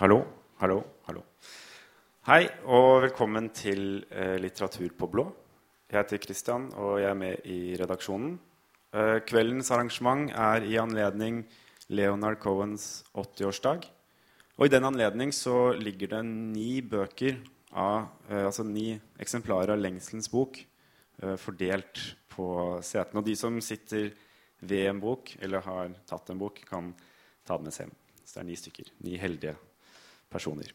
Hallo, hallo, hallo. Hei og velkommen til eh, Litteratur på blå. Jeg heter Kristian, og jeg er med i redaksjonen. Eh, kveldens arrangement er i anledning Leonard Cohens 80-årsdag. Og i den anledning så ligger det ni bøker av, eh, altså ni eksemplarer av Lengselens bok eh, fordelt på setene. Og de som sitter ved en bok, eller har tatt en bok, kan ta den med seg hjem. Så det er ni stykker. Ni heldige personer.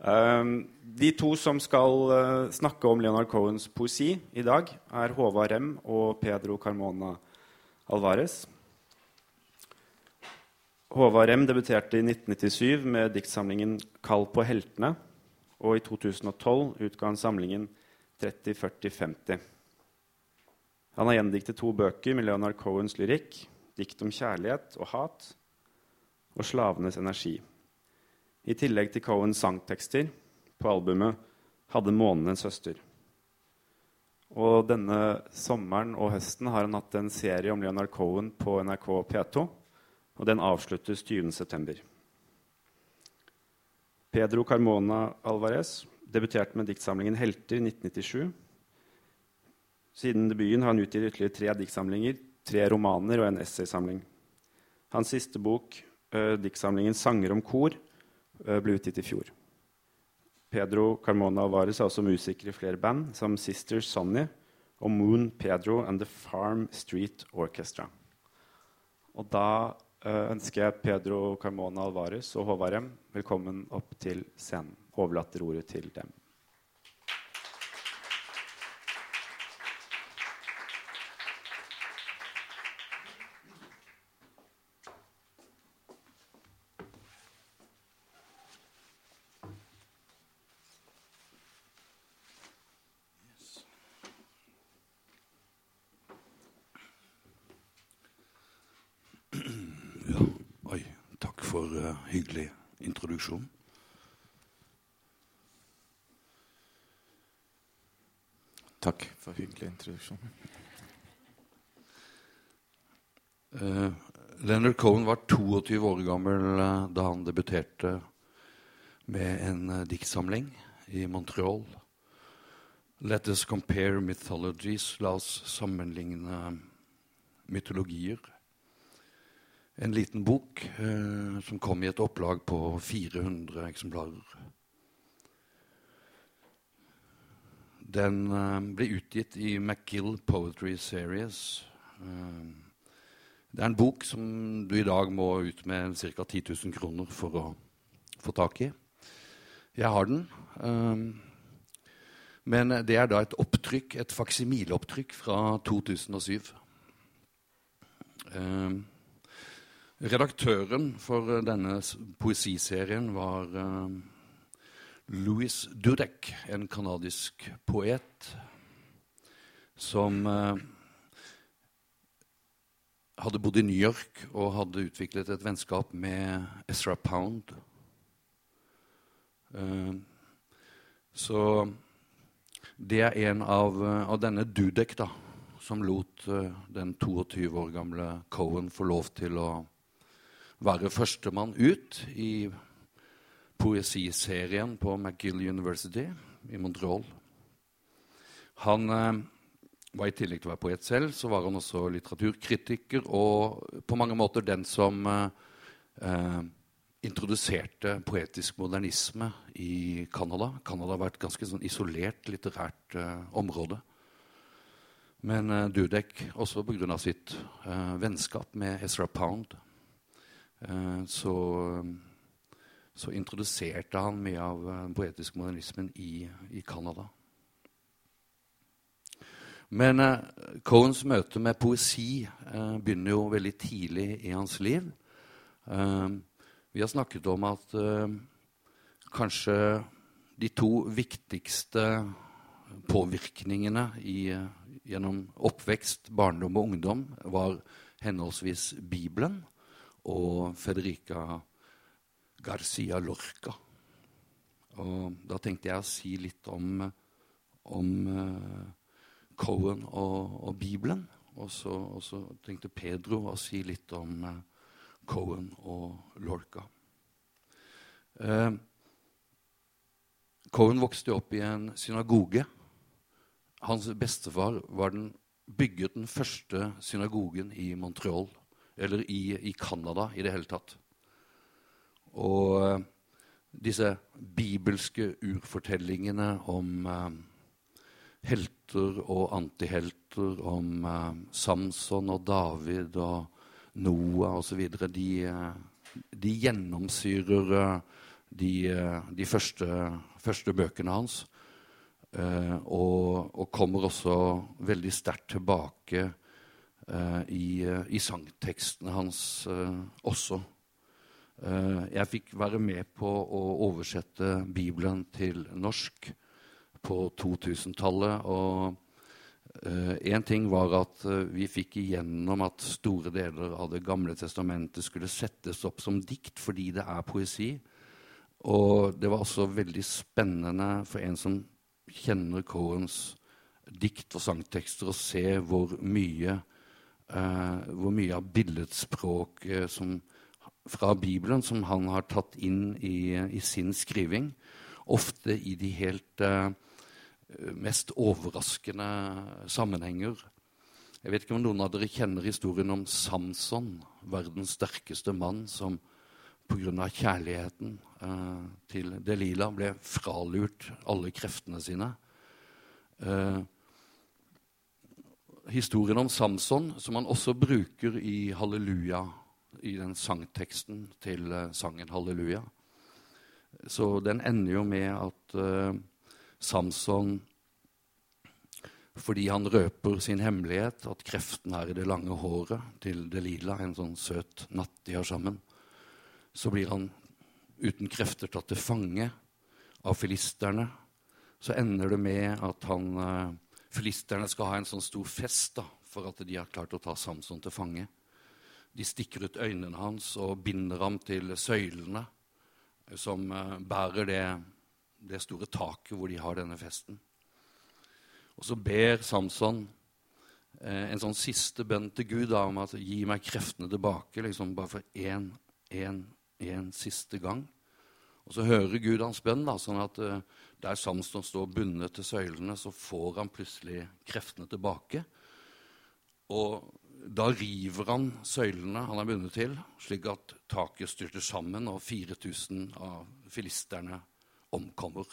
Um, de to som skal uh, snakke om Leonard Cohens poesi i dag, er Håvard Rem og Pedro Carmona Alvarez. Håvard Rem debuterte i 1997 med diktsamlingen 'Kall på heltene'. Og i 2012 utga han samlingen 30-40-50. Han har gjendiktet to bøker med Leonard Cohens lyrikk, 'Dikt om kjærlighet og hat' og 'Slavenes energi'. I tillegg til Cohens sangtekster på albumet hadde 'Månen en søster'. Og denne sommeren og høsten har han hatt en serie om Leonard Cohen på NRK P2. Og den avsluttes 20.9. Pedro Carmona Alvarez debuterte med diktsamlingen 'Helter' i 1997. Siden debuten har han utgitt ytterligere tre diktsamlinger, tre romaner og en essaysamling. Hans siste bok, uh, diktsamlingen 'Sanger om kor', ble utgitt i fjor. Pedro Carmona Alvarez er også musiker i flere band, som Sisters Sonny og Moon Pedro and The Farm Street Orchestra. Og da uh, ønsker jeg Pedro Carmona Alvarez og Håvard Rem velkommen opp til scenen. Overlater ordet til dem. Ja, oi, takk for uh, hyggelig introduksjon. Takk for hyggelig introduksjon. Uh, Leonard Cohen var 22 år gammel uh, da han debuterte med en uh, diktsamling i Montreal. Let us compare mythologies. La oss sammenligne mytologier. En liten bok som kom i et opplag på 400 eksemplarer. Den eh, ble utgitt i McGill Poetry Series. Eh, det er en bok som du i dag må ut med ca. 10 000 kroner for å få tak i. Jeg har den. eh, men det er da et opptrykk, et faksimileopptrykk fra 2007. Eh, Redaktøren for denne poesiserien var Louis Dudek, en canadisk poet som eh, hadde bodd i New York og hadde utviklet et vennskap med Ezra Pound. Eh, så det er en av, av denne Dudek da, som lot eh, den 22 år gamle Cohen få lov til å være førstemann ut i poesiserien på McGill University i Montreal. Han eh, var i tillegg til å være poet selv, så var han også litteraturkritiker og på mange måter den som eh, eh, introduserte poetisk modernisme i Canada. Canada var et ganske sånn isolert litterært eh, område. Men eh, Dudek, også pga. sitt eh, vennskap med Ezra Pound, eh, så, så introduserte han mye av eh, den poetiske modernismen i, i Canada. Men eh, Cohens møte med poesi eh, begynner jo veldig tidlig i hans liv. Eh, vi har snakket om at eh, kanskje de to viktigste påvirkningene i, eh, gjennom oppvekst, barndom og ungdom var henholdsvis Bibelen og Federica Garcia Lorca. Og da tenkte jeg å si litt om, om eh, Cohen og, og Bibelen. Og så, og så tenkte Pedro å si litt om eh, Cohen og Lorca. Eh, Cohen vokste opp i en synagoge. Hans bestefar var den, bygget den første synagogen i Montreal, eller i, i Canada i det hele tatt. Og eh, disse bibelske urfortellingene om eh, helter og antihelter, om eh, Samson og David og Noah osv., de, de gjennomsyrer de, de første, første, bøkene hans. Og, og, kommer også veldig sterkt tilbake i, i, sangtekstene hans også. Jeg fikk være med på å oversette Bibelen til norsk på 2000-tallet. Og én ting var at vi fikk igjennom at store deler av Det gamle testamentet skulle settes opp som dikt fordi det er poesi. Og det var også veldig spennende for en som kjenner Cohens dikt og sangtekster, å se hvor mye, eh, hvor mye av billedspråket som, fra Bibelen som han har tatt inn i, i sin skriving. Ofte i de helt eh, mest overraskende sammenhenger. Jeg vet ikke om noen av dere kjenner historien om Samson, verdens sterkeste mann, som pga. kjærligheten eh, til Delila ble fralurt alle kreftene sine. Eh, historien om Samson, som han også bruker i Halleluja, i den sangteksten til eh, sangen Halleluja. Så den ender jo med at uh, Samson fordi han røper sin hemmelighet, at kreften er i det lange håret til Delila, en sånn søt natt de har sammen så blir han uten krefter tatt til fange av filisterne. Så ender det med at han, uh, filisterne skal ha en sånn stor fest da, for at de har klart å ta Samson til fange. De stikker ut øynene hans og binder ham til søylene som uh, bærer det, det, store taket hvor de har denne festen. Og så ber Samson uh, en sånn siste bønn til Gud da, om at gi meg kreftene tilbake, liksom bare for én, én en siste gang. Og så hører Gud hans bønn, da, sånn at uh, der Samson står bundet til søylene, så får han plutselig kreftene tilbake. Og da river han søylene han er bundet til, slik at taket styrter sammen, og 4000 av filisterne omkommer.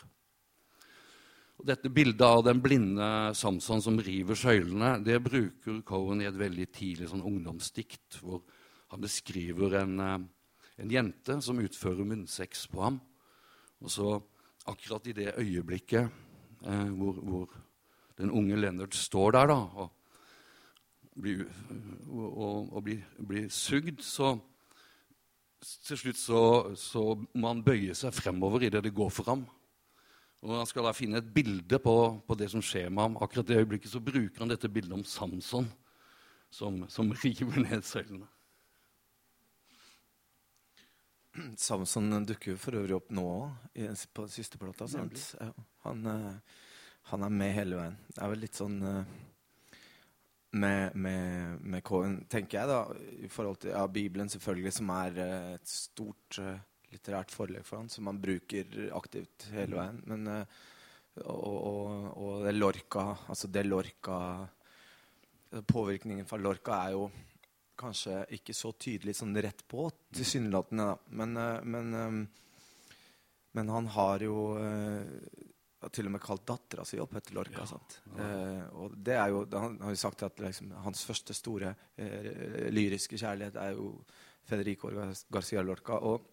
Og dette bildet av den blinde Samson som river søylene, det bruker Cohen i et veldig tidlig sånn ungdomsdikt, hvor han beskriver en uh, en jente som utfører munnsex på ham. Og så akkurat i det øyeblikket eh, hvor, hvor, den unge Leonard står der da, og blir, og, og blir, blir sugd, så til slutt så, så, må han bøye seg fremover idet det går for ham. Og når han skal da finne et bilde på, på, det som skjer med ham, akkurat det øyeblikket så bruker han dette bildet om Samson som, som river ned søylene. Samson dukker jo for øvrig opp nå òg, på siste plata. Ja, han, eh, han, er med hele veien. Det er vel litt sånn eh, med, med, med Cohen, tenker jeg, da, i forhold til ja, Bibelen, selvfølgelig, som er eh, et stort litterært forlegg for han, som han bruker aktivt hele mm. veien. Men, og, og, og det Lorca, altså det Lorca Påvirkningen fra Lorca er jo kanskje ikke så tydelig sånn rett på, tilsynelatende. Men, eh, men, eh, men, han har jo har eh, til og med kalt dattera si opp etter Lorca. Ja, sant? Eh, og det er jo, Han har jo sagt at liksom, hans første store eh, lyriske kjærlighet er jo Federico Garcia Lorca. Og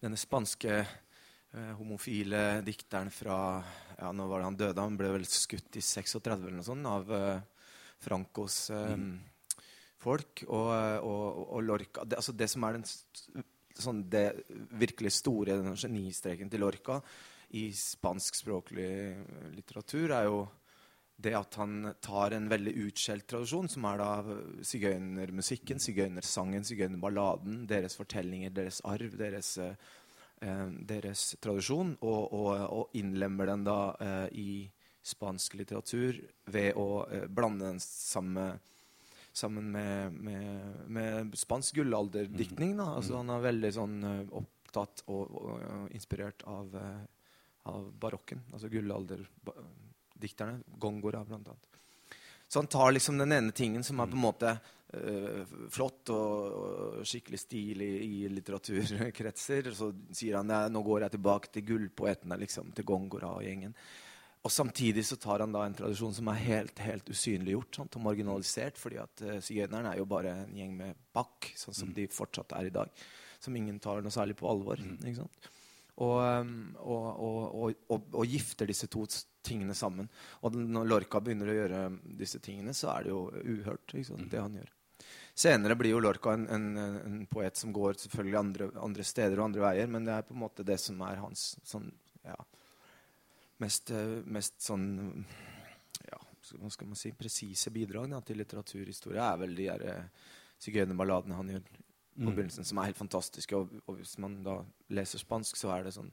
denne spanske eh, homofile dikteren fra ja, Nå var det han døde, han ble vel skutt i 36 eller noe sånt av Francos mm folk. Og, og, og Lorca det, altså det som er den, sånn, det virkelig store den genistreken til Lorca i spanskspråklig litteratur, er jo det at han tar en veldig utskjelt tradisjon, som er da sigøynermusikken, sigøynersangen, sigøynerballaden, deres fortellinger, deres arv, deres, eh, deres tradisjon, og, og, og, innlemmer den da eh, i spansk litteratur ved å eh, blande den sammen sammen med, med, med spansk gullalderdiktning. Altså, han er veldig sånn, opptatt opptatt og, og inspirert av, eh, av barokken. Altså gullalderdikterne. Gongora, blant annet. Så han tar liksom den ene tingen som er på en måte uh, flott og, og, skikkelig stilig i, i litteraturkretser, så sier han at nå går jeg tilbake til gullpoetene, liksom, til Gongora og gjengen. Og Samtidig så tar han da en tradisjon som er helt, helt usynliggjort sant, og marginalisert. fordi at uh, sigøynerne er jo bare en gjeng med bakk, sånn som mm. de fortsatt er i dag. Som ingen tar noe særlig på alvor. Mm. ikke sant? Og, um, og, og, og, gifter disse to tingene sammen. Og når Lorca begynner å gjøre disse tingene, så er det jo uhørt, mm. det han gjør. Senere blir jo Lorca en, en, en poet som går selvfølgelig andre, andre, steder og andre veier, men det er på en måte det som er hans sånn, ja, mest, eh, mest sånn ja, hva skal man si, presise bidrag da, til litteraturhistorie er vel de der uh, sigøynerballadene han gjør på mm. begynnelsen, som er helt fantastiske. Og, og, hvis man da leser spansk, så er det sånn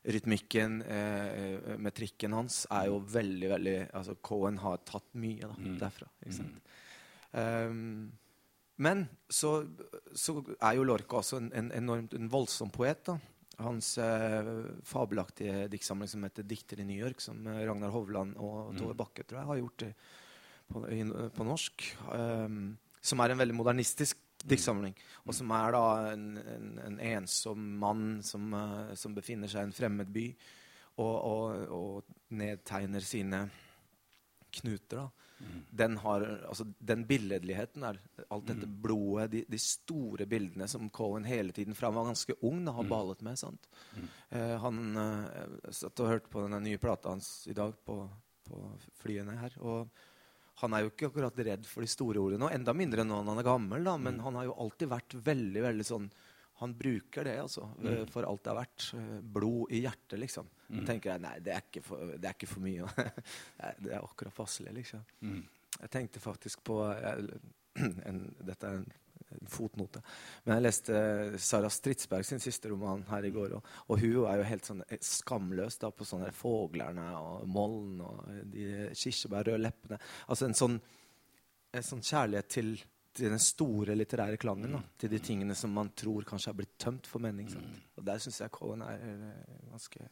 Rytmikken, eh, eh metrikken hans, er jo veldig, veldig altså Cohen har tatt mye da, mm. derfra. ikke sant? Mm. Um, men så, så, er jo Lorca også en, en, enormt en voldsom poet. da hans eh, fabelaktige diktsamling som heter 'Dikter i New York', som eh, Ragnar Hovland og mm. Tove Bakke tror jeg, har gjort i, på, i, på, norsk. Um, som er en veldig modernistisk mm. Diktsamling. Og som er da en, en, en ensom mann som, uh, som, befinner seg i en fremmed by, og, og, og nedtegner sine knuter. da den, har, altså, den billedligheten der, alt dette mm. blodet, de, de, store bildene som Colin hele tiden fra han var ganske ung, har mm. balet med. sant? Mm. Uh, han eh, satt og hørte på den nye plata hans i dag på, på flyene her. og han er jo ikke akkurat redd for de store ordene, nå. enda mindre nå når han er gammel. da, Men han har jo alltid vært veldig veldig sånn Han bruker det altså, mm. for alt det har vært. Blod i hjertet, liksom. Mm. tenker jeg nei, det er ikke for, er ikke for mye. det er akkurat passelig, liksom. Mm. Jeg tenkte faktisk på jeg, en, Dette er en, fotnote. Men jeg leste Sara Stridsberg sin siste roman her i går. Og, og hun er jo helt sånn eh, skamløs da, på sånne fuglene og moln og de kirsebærrøde leppene. Altså en sånn, en sånn kjærlighet til til den store litterære klangen. Da, til de tingene som man tror kanskje har blitt tømt for mening. Sant? Og der syns jeg Cohen er ganske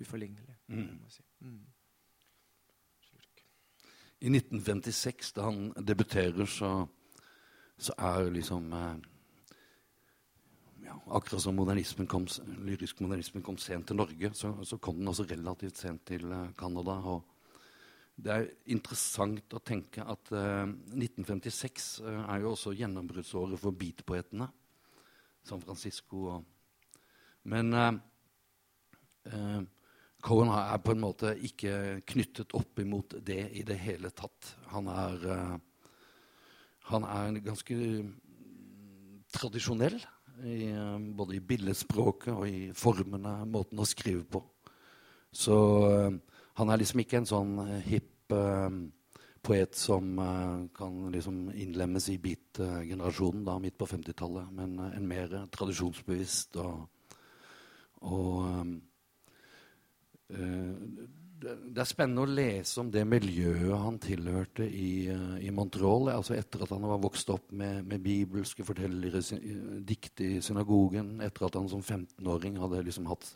uforlignelig. Mm. Si. Mm. I 1956, da han debuterer, så, så er liksom eh, ja, Akkurat som modernismen kom, lyrisk modernismen kom sent til Norge, så, så kom den også relativt sent til eh, Canada. og det er interessant å tenke at eh, 1956 eh, er jo også gjennombruddsåret for beatpoetene. San Francisco og Men eh, eh Cohen er på en måte ikke knyttet opp imot det i det hele tatt. Han er, uh, han er ganske tradisjonell, i, uh, både i billedspråket og i formene, måten å skrive på. Så uh, han er liksom ikke en sånn hipp poet som kan liksom innlemmes i beat-generasjonen midt på 50-tallet, men en mer tradisjonsbevisst og, og Eh, det er spennende å lese om det miljøet han tilhørte i, eh, i Montreal. Altså etter at han var vokst opp med, med bibelske fortellere, dikt i synagogen. Etter at han som 15-åring hadde liksom hatt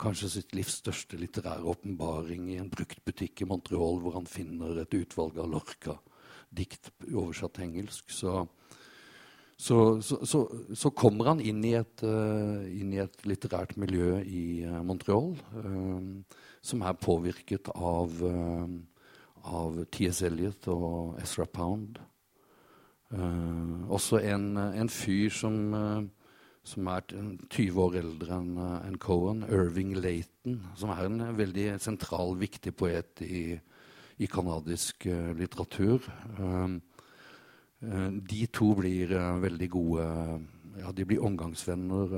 kanskje sitt livs største litterære åpenbaring i en bruktbutikk i Montreal, hvor han finner et utvalg av Lorca-dikt oversatt til engelsk. Så så, så, så, kommer han inn i, et, uh, inn i et litterært miljø i uh, Montreal uh, som er påvirket av, av T.S. Eliot og Ezra Pound. også en, en, fyr som, som er 20 år eldre enn en Cohen, Irving Laton, som er en veldig sentral, viktig poet i, i canadisk litteratur. Uh, de to blir uh, veldig gode Ja, de blir omgangsvenner.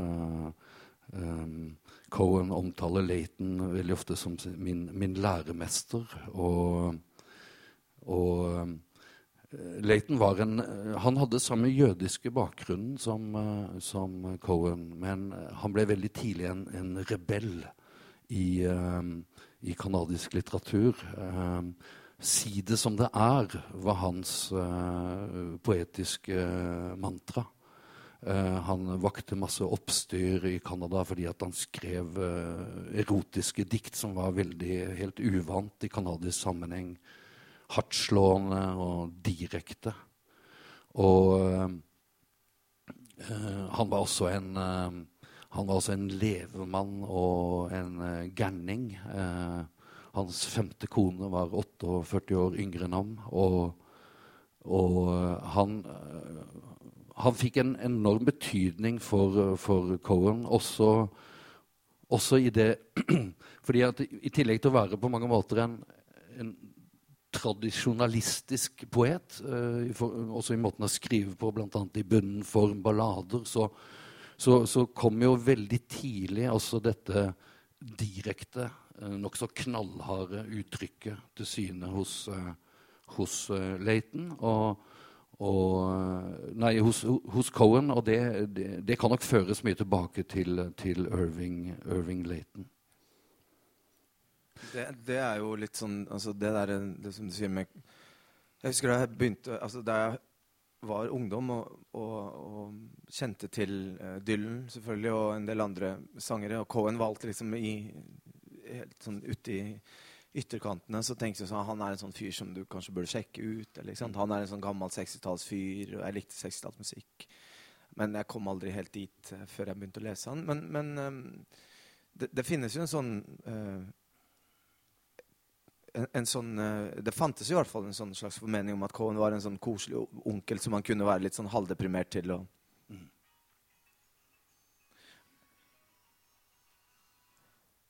Cohen omtaler Laton veldig ofte som min, min læremester. Og, og Laton var en Han hadde samme jødiske bakgrunnen som, som Cohen, men han ble veldig tidlig en, en rebell i, i kanadisk litteratur. 'Si det som det er' var hans uh, poetiske uh, mantra. Uh, han vakte masse oppstyr i Canada fordi han skrev uh, erotiske dikt som var veldig helt uvant i canadisk sammenheng. Hardtslående og direkte. Og uh, han var også en han var også en levemann og en gærning. Hans femte kone var 48 år yngre enn ham. Og, og han han fikk en enorm betydning for, for Cohen, også, også, i det fordi at I tillegg til å være på mange måter en, en tradisjonalistisk poet, for, også i måten å skrive på, bl.a. i bunnen form, ballader, så, så, så, kom jo veldig tidlig også dette direkte, nokså knallharde uttrykket til syne hos, uh, hos uh, Leighton. Og, og, nei, hos, hos, Cohen, og det, det, det, kan nok føres mye tilbake til, til Irving, Irving Layton. Det, det, er jo litt sånn altså det, der, det som du sier med Jeg husker da jeg begynte altså Da jeg var ungdom og, og, og kjente til uh, Dylan selvfølgelig og en del andre sangere, og Cohen alltid liksom i, helt sånn ute i ytterkantene, så tenkte jeg sånn, han er en sånn fyr som du kanskje burde sjekke ut. Eller, han er en sånn gammel 60-tallsfyr, og jeg likte 60-tallsmusikk. Men jeg kom aldri helt dit uh, før jeg begynte å lese han. Men, men um, det, det, finnes jo en sånn uh, en, en sånn, uh, Det fantes i hvert fall en sånn slags formening om at Cohen var en sånn koselig onkel som han kunne være litt sånn halvdeprimert til. og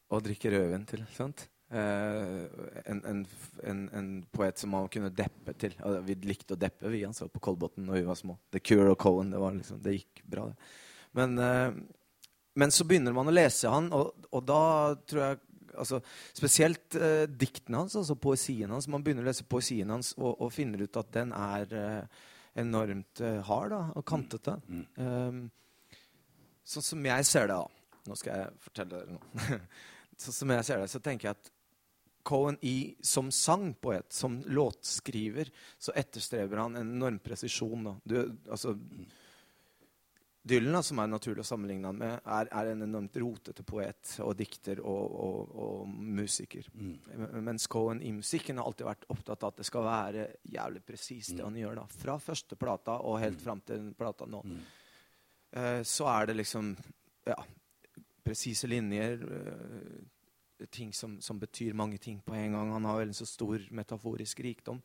Og drikke rødvin til. sant? Uh, en, en, en, en, poet som man kunne deppe til. Altså, vi likte å deppe, vi Han altså, på Kolbotn da vi var små. The Cure og Cohen. Det, liksom, det gikk bra, det. Men, uh, men, så begynner man å lese han, og, og da tror jeg altså, Spesielt uh, diktene hans, altså poesien hans. Man begynner å lese poesien hans og, og finner ut at den er enormt hard da, og kantete. Mm. Sånn som jeg ser det, da. Nå skal jeg fortelle dere noe. sånn som jeg ser det, så tenker jeg at Cohen i, som sangpoet, som låtskriver, så etterstreber han en enorm presisjon. Du, altså, Dylan, som er naturlig å sammenligne han med, er, er, en enormt rotete poet og dikter og, og, og musiker. Mm. Mens Cohen i musikken har alltid vært opptatt av at det skal være jævlig presist, det mm. han gjør. da. Fra første plata og helt mm. fram til plata nå. Mm. Uh, så er det liksom ja, presise linjer. Uh, ting som, som, betyr mange ting på en gang. Han har en så stor metaforisk rikdom.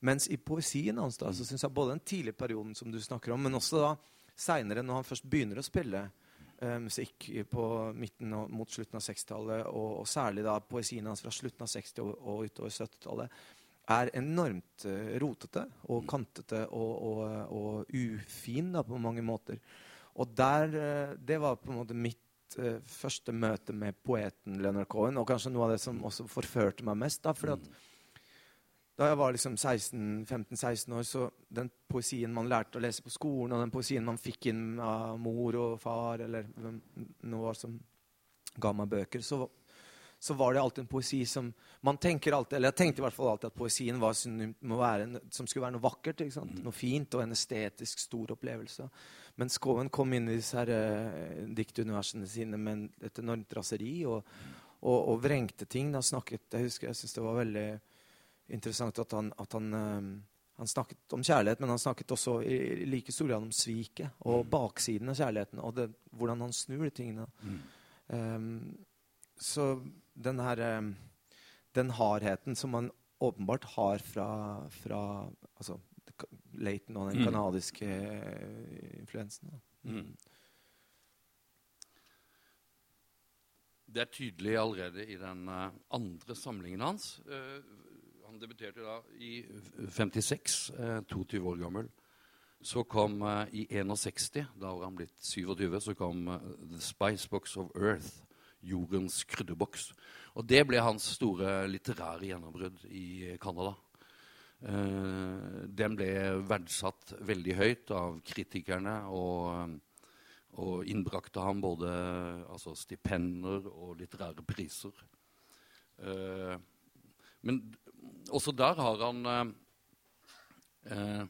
Mens i poesien hans da, så syns jeg både den tidlige perioden som du snakker om, men også da seinere, når han først begynner å spille uh, musikk på midten og mot slutten av 60-tallet, og, og, særlig da poesien hans fra slutten av 60- og, og utover 70-tallet, er enormt uh, rotete og kantete og, og, ufin da, på mange måter. Og der, uh, det var på en måte mitt uh, første møte med poeten Leonard Cohen, og kanskje noe av det som også forførte meg mest. Da, fordi at da jeg var liksom 15-16 år, så den poesien man lærte å lese på skolen, og den poesien man fikk inn av mor og far, eller noe som ga meg bøker, så, så var det alltid en poesi som man tenker alltid, eller Jeg tenkte i hvert fall alltid at poesien var være, som skulle være noe vakkert. Noe fint og en estetisk stor opplevelse. Men Skoven kom inn i disse her, uh, diktuniversene sine med et enormt raseri og, og, og vrengte ting. Da snakket, jeg husker, jeg syns det var veldig interessant at han, at han uh, han snakket om kjærlighet, men han snakket også i, i like stor grad om sviket og mm. baksiden av kjærligheten, og det, hvordan han snur de tingene. Mm. Um, så den her um, Den hardheten som man åpenbart har fra, fra altså, Laton og den mm. canadiske eh, influensen. Mm. Det er tydelig allerede i den uh, andre samlingen hans. Han debuterte da i 56, uh, 22 år gammel. Så kom i 61, da var han blitt 27, så kom The Spice Box of Earth. Jordens krydderboks. Og det ble hans store litterære gjennombrudd i Canada. Uh, den ble verdsatt veldig høyt av kritikerne og, og innbrakte ham både altså, stipender og litterære priser. Uh, men også der har han uh,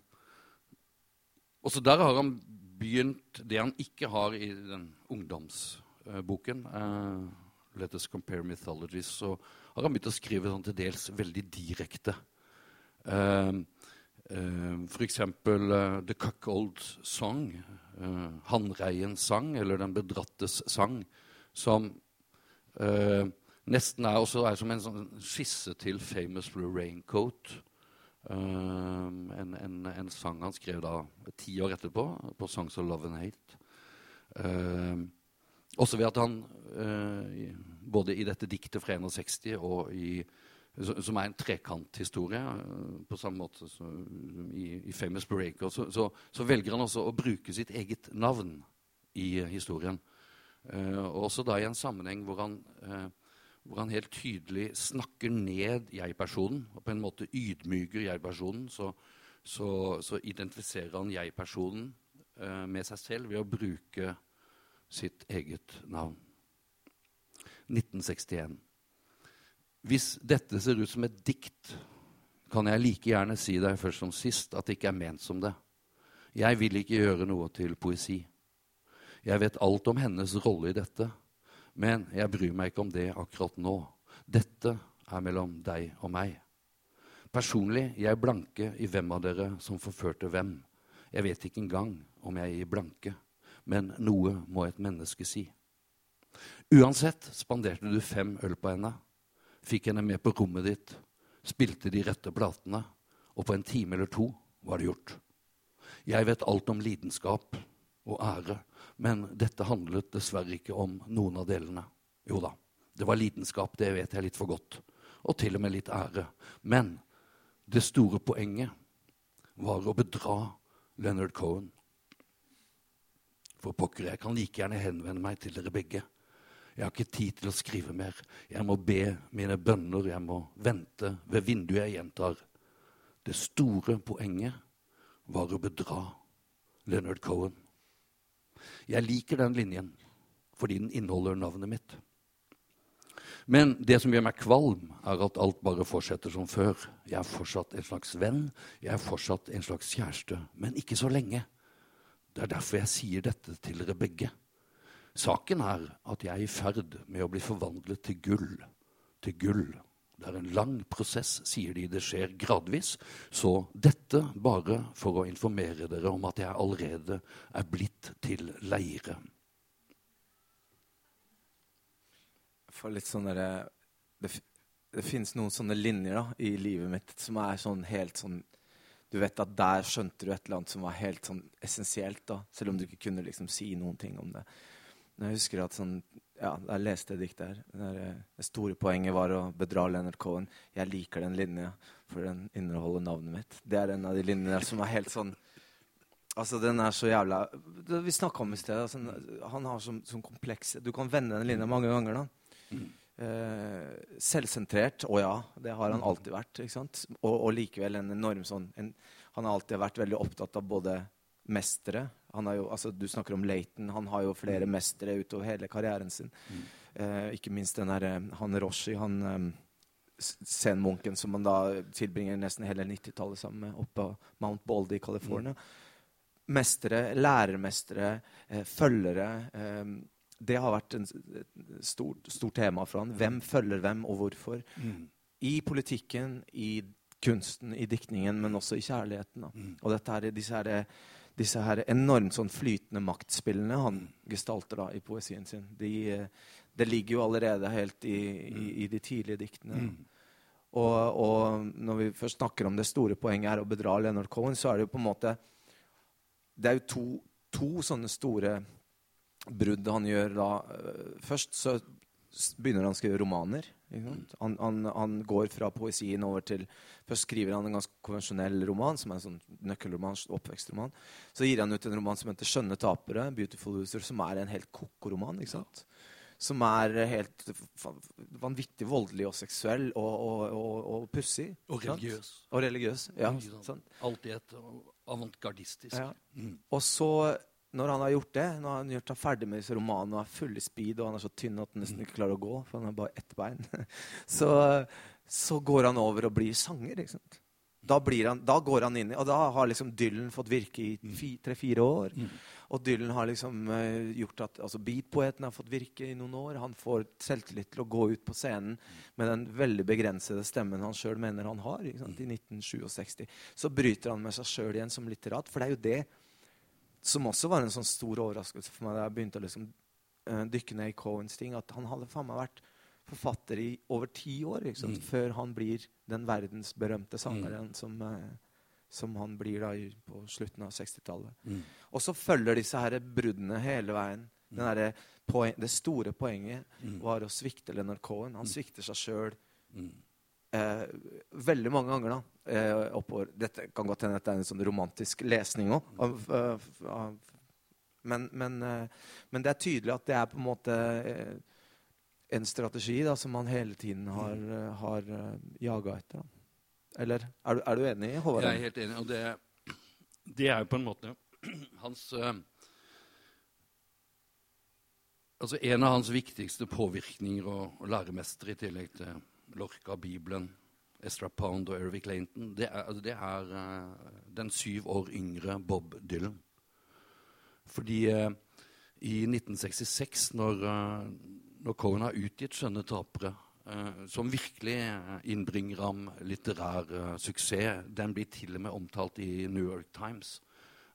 Også der har han begynt Det han ikke har i den ungdomsboken, uh, 'Let us compare mythologies', så har han begynt å skrive sånn til dels veldig direkte. Uh, uh, for eksempel uh, 'The Cuckold Song', uh, 'Hannreiens sang', eller 'Den bedrattes sang', som nesten er, også er som en sånn skisse til 'Famous Blue Raincoat'. En, en, en, sang han skrev da ti år etterpå, på 'Songs of Love and Hate'. Også ved at han, uh, både i dette diktet fra 61 og i som er en trekanthistorie, uh, på samme måte som i, i 'Famous Breaker', så, så, så, velger han også å bruke sitt eget navn i historien. Eh, også da i en sammenheng hvor han hvor han helt tydelig snakker ned jeg-personen og på en måte ydmyker jeg-personen, så, så, identifiserer han jeg-personen eh, med seg selv ved å bruke sitt eget navn. 1961. Hvis dette ser ut som et dikt, kan jeg like gjerne si deg først som sist at det ikke er ment som det. Jeg vil ikke gjøre noe til poesi. Jeg vet alt om hennes rolle i dette. Men jeg bryr meg ikke om det akkurat nå. Dette er mellom deg og meg. Personlig jeg blanke i hvem av dere som forførte hvem. Jeg vet ikke engang om jeg gir blanke, men noe må et menneske si. Uansett spanderte du fem øl på henne, fikk henne med på rommet ditt, spilte de rette platene, og på en time eller to var det gjort. Jeg vet alt om lidenskap og ære men dette handlet dessverre ikke om noen av delene. Jo da, det var lidenskap, det vet jeg litt for godt. Og til og med litt ære. Men det store poenget var å bedra Leonard Cohen. For pokker, jeg kan like gjerne henvende meg til dere begge. Jeg har ikke tid til å skrive mer. Jeg må be mine bønner. Jeg må vente ved vinduet. Jeg gjentar. Det store poenget var å bedra Leonard Cohen. Jeg liker den linjen fordi den inneholder navnet mitt. Men det som gjør meg kvalm, er at alt bare fortsetter som før. Jeg er fortsatt en slags venn, jeg er fortsatt en slags kjæreste. Men ikke så lenge. Det er derfor jeg sier dette til dere begge. Saken er at jeg er i ferd med å bli forvandlet til gull. Til gull det er en lang prosess, sier de. Det skjer gradvis. Så dette bare for å informere dere om at jeg allerede er blitt til leire. For litt sånn derre det, det finnes noen sånne linjer da, i livet mitt som er sånn helt sånn Du vet at der skjønte du et eller annet som var helt sånn essensielt, da, selv om du ikke kunne liksom si noen ting om det. Jeg husker at sånn ja, jeg leste det diktet her. Eh, det store poenget var å bedra Leonard Cohen. Jeg liker den linja, for den inneholder navnet mitt. Det er en av de linjene som er helt sånn Altså, den er så jævla Vi snakka om i sted. Altså, han har sånn, som kompleks Du kan vende den linja mange ganger, da. Mm. Eh, selvsentrert. Å ja, det har han alltid vært. Og, og likevel en enorm sånn en, Han har alltid vært veldig opptatt av både mestere. Jo, altså, du snakker om Laton. Han har jo flere mm. mestere utover hele karrieren sin. Mm. Eh, ikke minst den der, eh, han Roshi, han um, zen-munken som man da tilbringer nesten hele 90-tallet sammen med oppe på Mount Baldy i California. Mm. Mestere, lærermestere, eh, følgere. Eh, det har vært et stort, stort, tema for han. Hvem følger hvem, og hvorfor. Mm. I politikken, i kunsten, i diktningen, men også i kjærligheten. Mm. Og her, disse her disse her enormt sånn flytende maktspillene han gestalter da i poesien sin. De, det ligger jo allerede helt i, i, i de tidlige diktene. Mm. Og, og, når vi først snakker om det store poenget er å bedra Leonard Cohen, så er det jo på en måte Det er jo to, to sånne store brudd han gjør da. Først så begynner han å skrive romaner. Han, han, han, går fra poesien over til Først skriver han en ganske konvensjonell roman, som er en sånn nøkkelroman, oppvekstroman. Så gir han ut en roman som heter 'Skjønne tapere', 'Beautiful Loser', som er en helt ko-ko-roman. ikke sant? Som er helt vanvittig voldelig og seksuell og, og, og, og pussig. Og religiøs. Og religiøs, ja. Alt Alltid et avantgardistisk. Ja. Mm. Og så når han har gjort det, når han har gjort seg ferdig med disse romanene og er full i speed, og han er så tynn at han nesten ikke klarer å gå, for han har bare ett bein, så, så går han over og blir sanger. ikke sant? Da, han, da, går han inn i Og da har liksom Dylan fått virke i tre-fire år. Mm. Og Dylan har liksom uh, gjort at altså Beatpoeten har fått virke i noen år. Han får selvtillit til å gå ut på scenen med den veldig begrensede stemmen han sjøl mener han har. I 1967. Så bryter han med seg sjøl igjen som litterat. For det er jo det som også var en sånn stor overraskelse for meg da jeg begynte å liksom, uh, dykke ned i Cohens ting. At han hadde faen meg vært forfatter i over ti år liksom, mm. før han blir den verdensberømte sangeren mm. som uh, som han blir da på slutten av 60-tallet. Mm. Og så følger disse her bruddene hele veien. Mm. Poen, det store poenget mm. var å svikte Leonard Cohen. Han mm. svikter seg sjøl. Eh, veldig mange ganger. da, eh, oppover. Dette kan godt hende det er en sånn romantisk lesning òg. Mm. Men, men, eh, men, det er tydelig at det er på en måte eh, en strategi da, som han hele tiden har, eh, har jaga etter. Da. Eller er du, er du enig, Håvard? Jeg er helt enig. Og det, det er jo på en måte hans Altså En av hans viktigste påvirkninger og, og læremestere, i tillegg til Lorca, Bibelen, Estra Pound og Eric Clayton, det er, altså det er uh, den syv år yngre Bob Dylan. Fordi uh, i 1966, når, når Cohen har utgitt 'Skjønne tapere', Eh, som virkelig eh, innbringer ham litterær suksess. Den blir til og med omtalt i New York Times.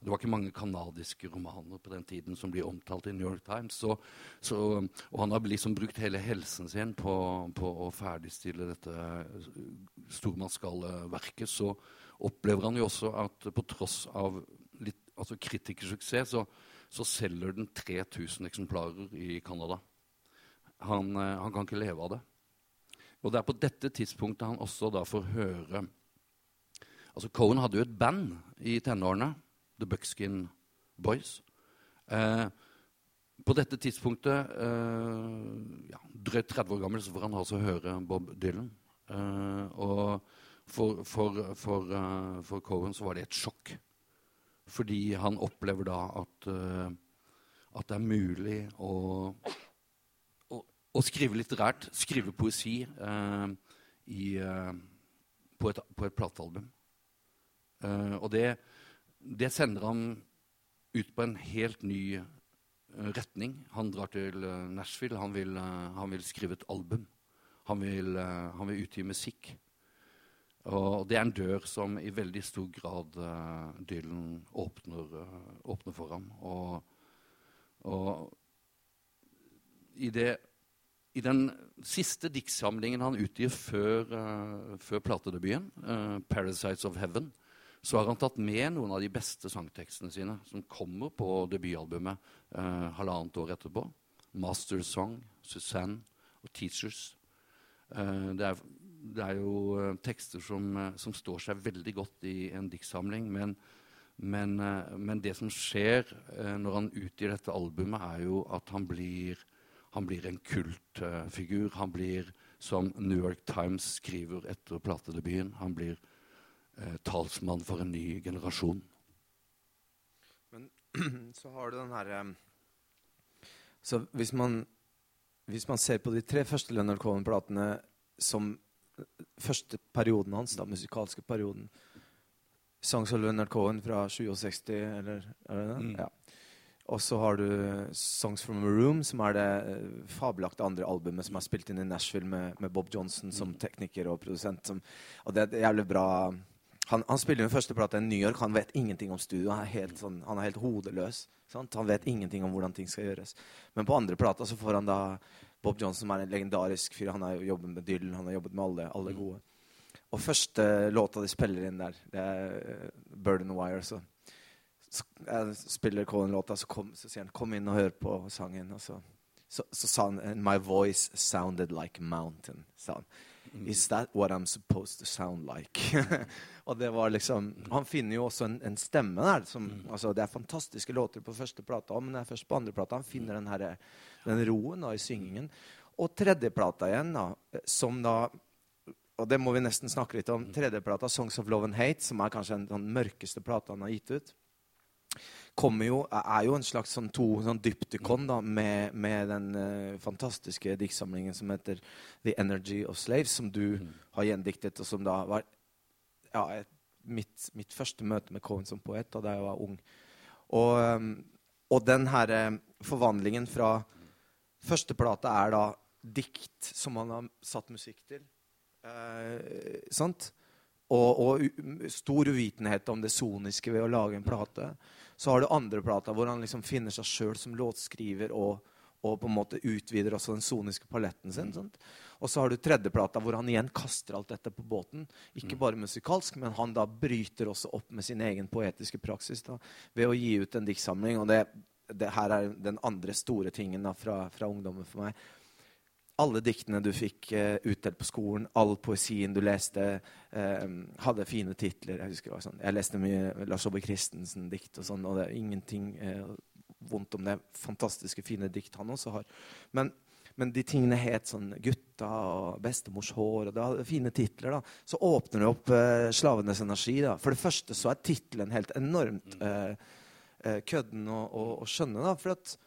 Det var ikke mange canadiske romaner på den tiden som blir omtalt i New York Times. Så, så, og han har liksom brukt hele helsen sin på, på å ferdigstille dette stormannsgalleverket. Så opplever han jo også at på tross av litt, altså kritikersuksess, så, så selger den 3000 eksemplarer i Canada. Han, han kan ikke leve av det. Og det er på dette tidspunktet han også da får høre Altså Cohen hadde jo et band i tenårene, The Buckskin Boys. Eh, på dette tidspunktet, eh, ja, drøyt 30 år gammel, så får han altså høre Bob Dylan. Eh, og for, for, for, uh, for, Cohen så var det et sjokk. Fordi han opplever da at, uh, at det er mulig å å skrive litterært, skrive poesi uh, i, på, et, på, et, platealbum. Og det, det, sender han ut på en helt ny eh, retning. Han drar til eh, Nashville. Han vil, eh, han vil, skrive et album. Han vil, han vil, utgi musikk. Og det er en dør som i veldig stor grad Dylan åpner, åpner for ham. Og, og i det i den siste diktsamlingen han utgir før, før platedebuten, 'Parasites of Heaven', så har han tatt med noen av de beste sangtekstene sine, som kommer på debutalbumet eh, halvannet år etterpå. 'Master Song', 'Suzanne' og 'Teachers'. Det er, det, er, jo tekster som, som, står seg veldig godt i en diktsamling, men, men, men det som skjer når han utgir dette albumet, er jo at han blir han blir en kultfigur. Han blir, som New York Times skriver etter platedebuten, han blir eh, talsmann for en ny generasjon. Men så har du den herre Så hvis man, hvis man ser på de tre første Leonard Cohen-platene som eh, første perioden hans, da, musikalske perioden Songs av Leonard Cohen fra 67, eller er det det? Mm. Ja. Og så har du 'Songs from a Room', som er det eh, fabelaktige andre albumet som er spilt inn i Nashville med, med Bob Johnson som mm. tekniker og produsent. Som, og det er et jævlig bra. Han, han spiller jo første plate i New York. Han vet ingenting om studio. Han er helt, sånn, han er helt hodeløs. Sant? Han vet ingenting om hvordan ting skal gjøres. Men på andre plata så får han da Bob Johnson, som er en legendarisk fyr. Han har jobbet med Dylan, han har jobbet med alle, alle mm. gode. Og første låta de spiller inn der, det er uh, 'Burden Wire'. Så jeg spiller Colin-låta, så, så, sier han 'kom inn og hør på sangen'. Og så, så, så, sa han 'My voice sounded like mountain'. sa han. Mm. Is that what I'm supposed to sound like? og det var liksom, Han finner jo også en, en stemme der. Som, mm. altså, det er fantastiske låter på første plata, men det er først på andre plata han finner den, her, den roen da, i syngingen. Og tredje plata igjen, da, som da og det må vi nesten snakke litt om. Mm. Tredjeplata, 'Songs of Love and Hate', som er kanskje den, den mørkeste plata han har gitt ut jo, er jo en slags sånn to sånn dyptikon da, med, med den uh, fantastiske diktsamlingen som heter 'The Energy of Slaves', som du mm. har gjendiktet, og som da var ja, et mitt, mitt, første møte med Cohen som poet da jeg var ung. Og, um, og den her um, forvandlingen fra Første plate er da dikt som han har satt musikk til. Uh, sant? Og, og, stor uvitenhet om det soniske ved å lage en plate. Så har du andre plata hvor han liksom finner seg sjøl som låtskriver og, og, på en måte utvider også den soniske paletten sin. Sant? Og så har du tredjeplata hvor han igjen kaster alt dette på båten. Ikke mm. bare musikalsk, men han da bryter også opp med sin egen poetiske praksis da, ved å gi ut en diktsamling. Og det, det, her er den andre store tingen da, fra, fra ungdommen for meg. Alle diktene du fikk uh, utdelt på skolen, all poesien du leste, uh, hadde fine titler. Jeg husker det var sånn. Jeg leste mye Lars Aabye Christensen-dikt, og sånn, og det er ingenting uh, vondt om det fantastiske, fine dikt han også har. Men men de tingene het sånn 'Gutta' og 'Bestemors hår' og det hadde fine titler. da, Så åpner det opp eh, 'Slavenes energi'. da. For det første så er tittelen helt enormt eh, eh, kødden å, å, å, skjønne. da, For at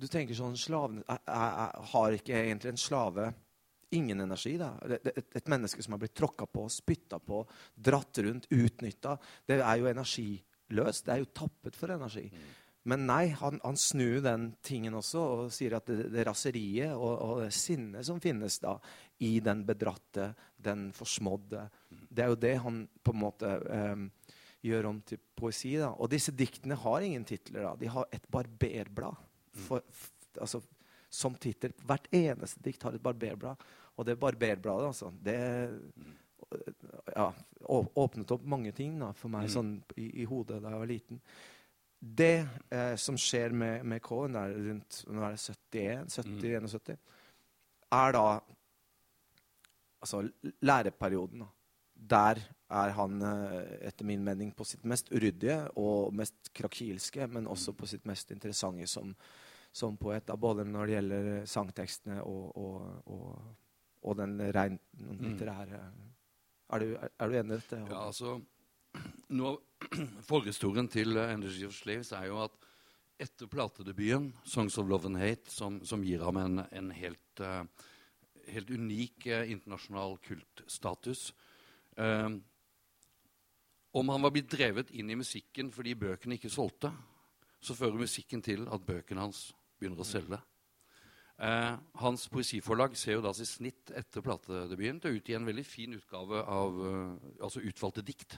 du tenker sånn slavene, jeg, jeg Har ikke egentlig en slave ingen energi? da? Et, et, menneske som har blitt tråkka på, spytta på, dratt rundt, utnytta, det er jo energiløst. Det er jo tappet for energi. Mm. Men nei, han, han, snur den tingen også og sier at det, det raseriet og, og det sinnet som finnes da i den bedratte, den forsmådde Det er jo det han på en måte um, gjør om til poesi. da. Og disse diktene har ingen titler. da. De har et barberblad for, for, altså, som tittel. Hvert eneste dikt har et barberblad. Og det barberbladet, altså, det ja, åpnet opp mange ting da, for meg mm. sånn i, i hodet da jeg var liten det eh, som skjer med, med Cohen der rundt nå er det 71, 70, mm. 71, er da altså læreperioden. Da. Der er han eh, etter min mening på sitt mest uryddige og mest krakilske, men også på sitt mest interessante som, som poet. Da, både når det gjelder sangtekstene og, og, og, og den rein mm. litterære er, du, er, er, du, enig i dette? Ja, altså noe Forhistorien til Energy of Slaves er jo at etter platedebuten, 'Songs of Love and Hate', som, som gir ham en, en helt, uh, helt, unik uh, internasjonal kultstatus Om han var blitt drevet inn i musikken fordi bøkene ikke solgte, så fører musikken til at bøkene hans begynner å selge. hans poesiforlag ser jo da sitt snitt etter platedebuten til å utgi en veldig fin utgave av altså utvalgte dikt.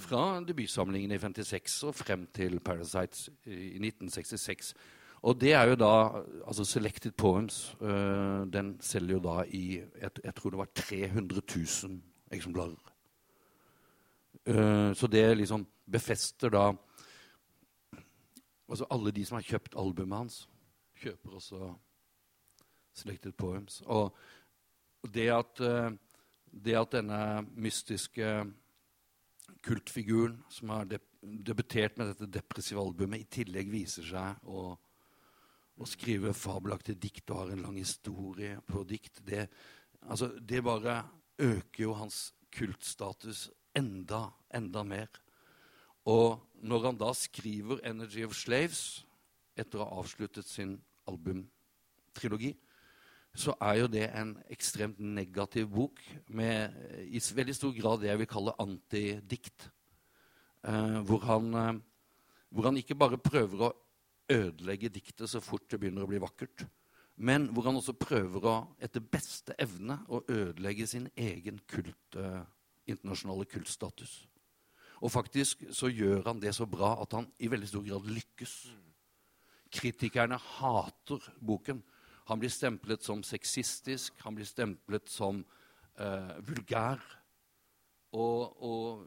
Fra debutsamlingen i 56 og frem til Parasites i 1966. Og det er jo da altså Selected Poems. Uh, den selger jo da i jeg, jeg, tror det var 300 000 eksemplarer. Uh, så det liksom befester da Altså alle de som har kjøpt albumet hans, kjøper også Selected Poems. Og det at, uh, det at denne mystiske kultfiguren som har debutert med dette depressive albumet, i tillegg viser seg å, å skrive fabelaktige dikt og har en lang historie på dikt, det, altså, det bare øker jo hans kultstatus enda, enda mer. Og når han da skriver 'Energy of Slaves' etter å ha avsluttet sin albumtrilogi, så er jo det en ekstremt negativ bok med i veldig stor grad det jeg vil kalle antidikt. Eh, hvor, han, eh, hvor han ikke bare prøver å ødelegge diktet så fort det begynner å bli vakkert, men hvor han også prøver å etter beste evne å ødelegge sin egen kult, eh, internasjonale kultstatus. Og faktisk så gjør han det så bra at han i veldig stor grad lykkes. Kritikerne hater boken. Han blir stemplet som sexistisk, han blir stemplet som eh, vulgær. Og, og,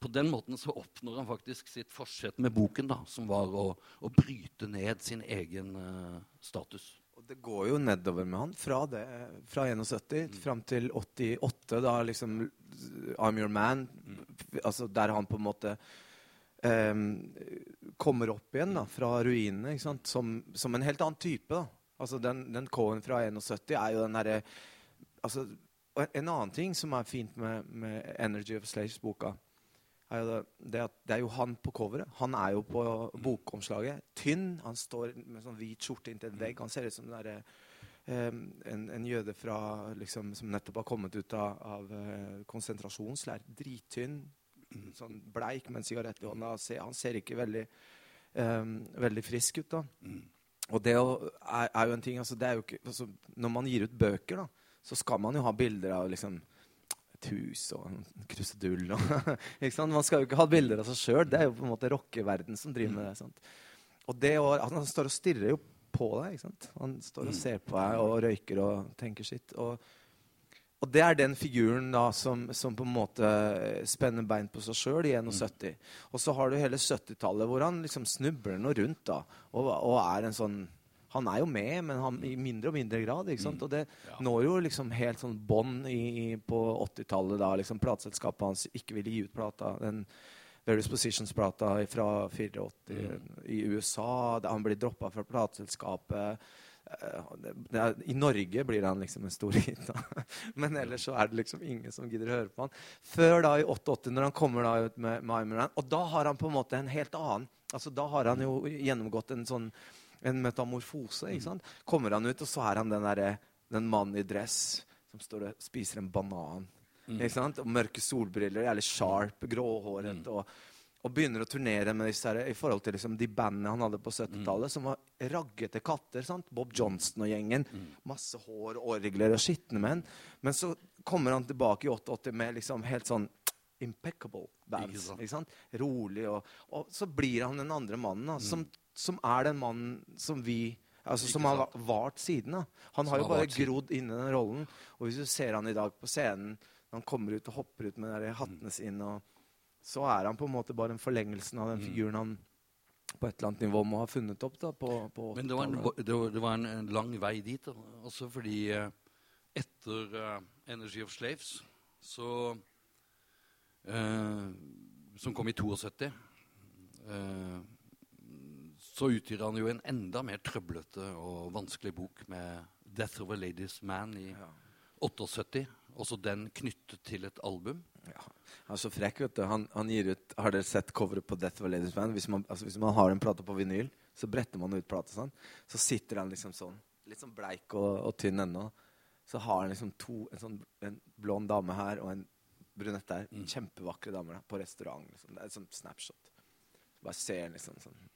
på den måten så oppnår han faktisk sitt forsett med boken, da, som var å, å bryte ned sin egen eh, status. Det går jo nedover med han fra, det, fra 71 mm. fram til 88, da liksom I'm Your Man, mm. altså der han på en måte um, kommer opp igjen da, fra ruinene som, som, en helt annen type. da. Altså den, den K-en fra 71 er jo den herre altså, En annen ting som er fint med, med Energy of Slaves-boka, er jo det, det, at det er jo han på coveret. Han er jo på bokomslaget. Tynn. Han står med sånn hvit skjorte inntil en vegg. Han ser ut som der, um, en, en, jøde fra, liksom, som nettopp har kommet ut av, av uh, konsentrasjonsleir. Drittynn. sånn bleik med en sigarett i hånda. Han ser, ikke veldig, um, veldig frisk ut. da. Og det er, er, jo en ting altså, det jo ikke, altså, Når man gir ut bøker, da, så skal man jo ha bilder av liksom, hus og en krusedull. Og, ikke sant? Man skal jo ikke ha bilder av seg sjøl. Det er jo på en måte rockeverden som driver med det. Sant? Og det å, altså, Han står og stirrer jo på deg. ikke sant? Han står og ser på deg og røyker og tenker sitt. Og, og det er den figuren da som, som på en måte spenner bein på seg sjøl i 71. Og så har du hele 70-tallet hvor han liksom snubler noe rundt da, og, og er en sånn han er jo med, men han, i mindre og mindre grad. ikke sant? Og det når jo liksom helt sånn bånd på 80-tallet, da liksom plateselskapet hans ikke ville gi ut plata. den Various Positions-plata fra 84 mm. i USA. Han blir droppa fra plateselskapet. Uh, I Norge blir han liksom en stor hit. Da. Men ellers så er det liksom ingen som gidder å høre på han. Før da i 88, når han kommer da ut med My Og da har han på en måte en helt annen altså Da har han jo gjennomgått en sånn en metamorfose. ikke sant? Kommer han ut, og så er han den, der, den mannen i dress som står og spiser en banan. Mm. ikke sant? Og mørke solbriller, jævlig sharp, gråhåret. Mm. Og, og, begynner å turnere med disse her, i forhold til liksom, de bandene han hadde på 70-tallet, mm. som var raggete katter. sant? Bob Johnston og gjengen. Mm. Masse hår, orgler og skitne menn. Men så kommer han tilbake i 88 med liksom helt sånn impeccable bands. Ikke sant? Rolig. Og, og, så blir han den andre mannen da, som som er den mannen som vi altså Som har vart siden. Da. Han har jo bare grodd inn i den rollen. Og hvis du ser han i dag på scenen, når han kommer ut og hopper ut med de hattene sine, og, så er han på en måte bare en forlengelsen av den mm. figuren han på et eller annet nivå må ha funnet opp. da, på, på Men det var, en, det var, en, lang vei dit. Da. Også fordi uh, etter uh, Energy of Slaves, så uh, Som kom i 72 uh, så utgir han jo en enda mer trøblete og vanskelig bok med 'Death of a Ladies Man' i ja. 78. Også den knyttet til et album. Ja. Han er så frekk, vet du. Han, han gir ut, Har dere sett coveret på 'Death of a Ladies Man'? Hvis man, altså, hvis man har en plate på vinyl, så bretter man ut plata sånn. Så sitter han liksom sånn, litt sånn bleik og, og tynn ennå. Så har han liksom to, en sånn en blond dame her og en brunett der. Mm. Kjempevakre damer da, på restaurant. Liksom. Det er et sånt snapshot. Bare ser liksom sånn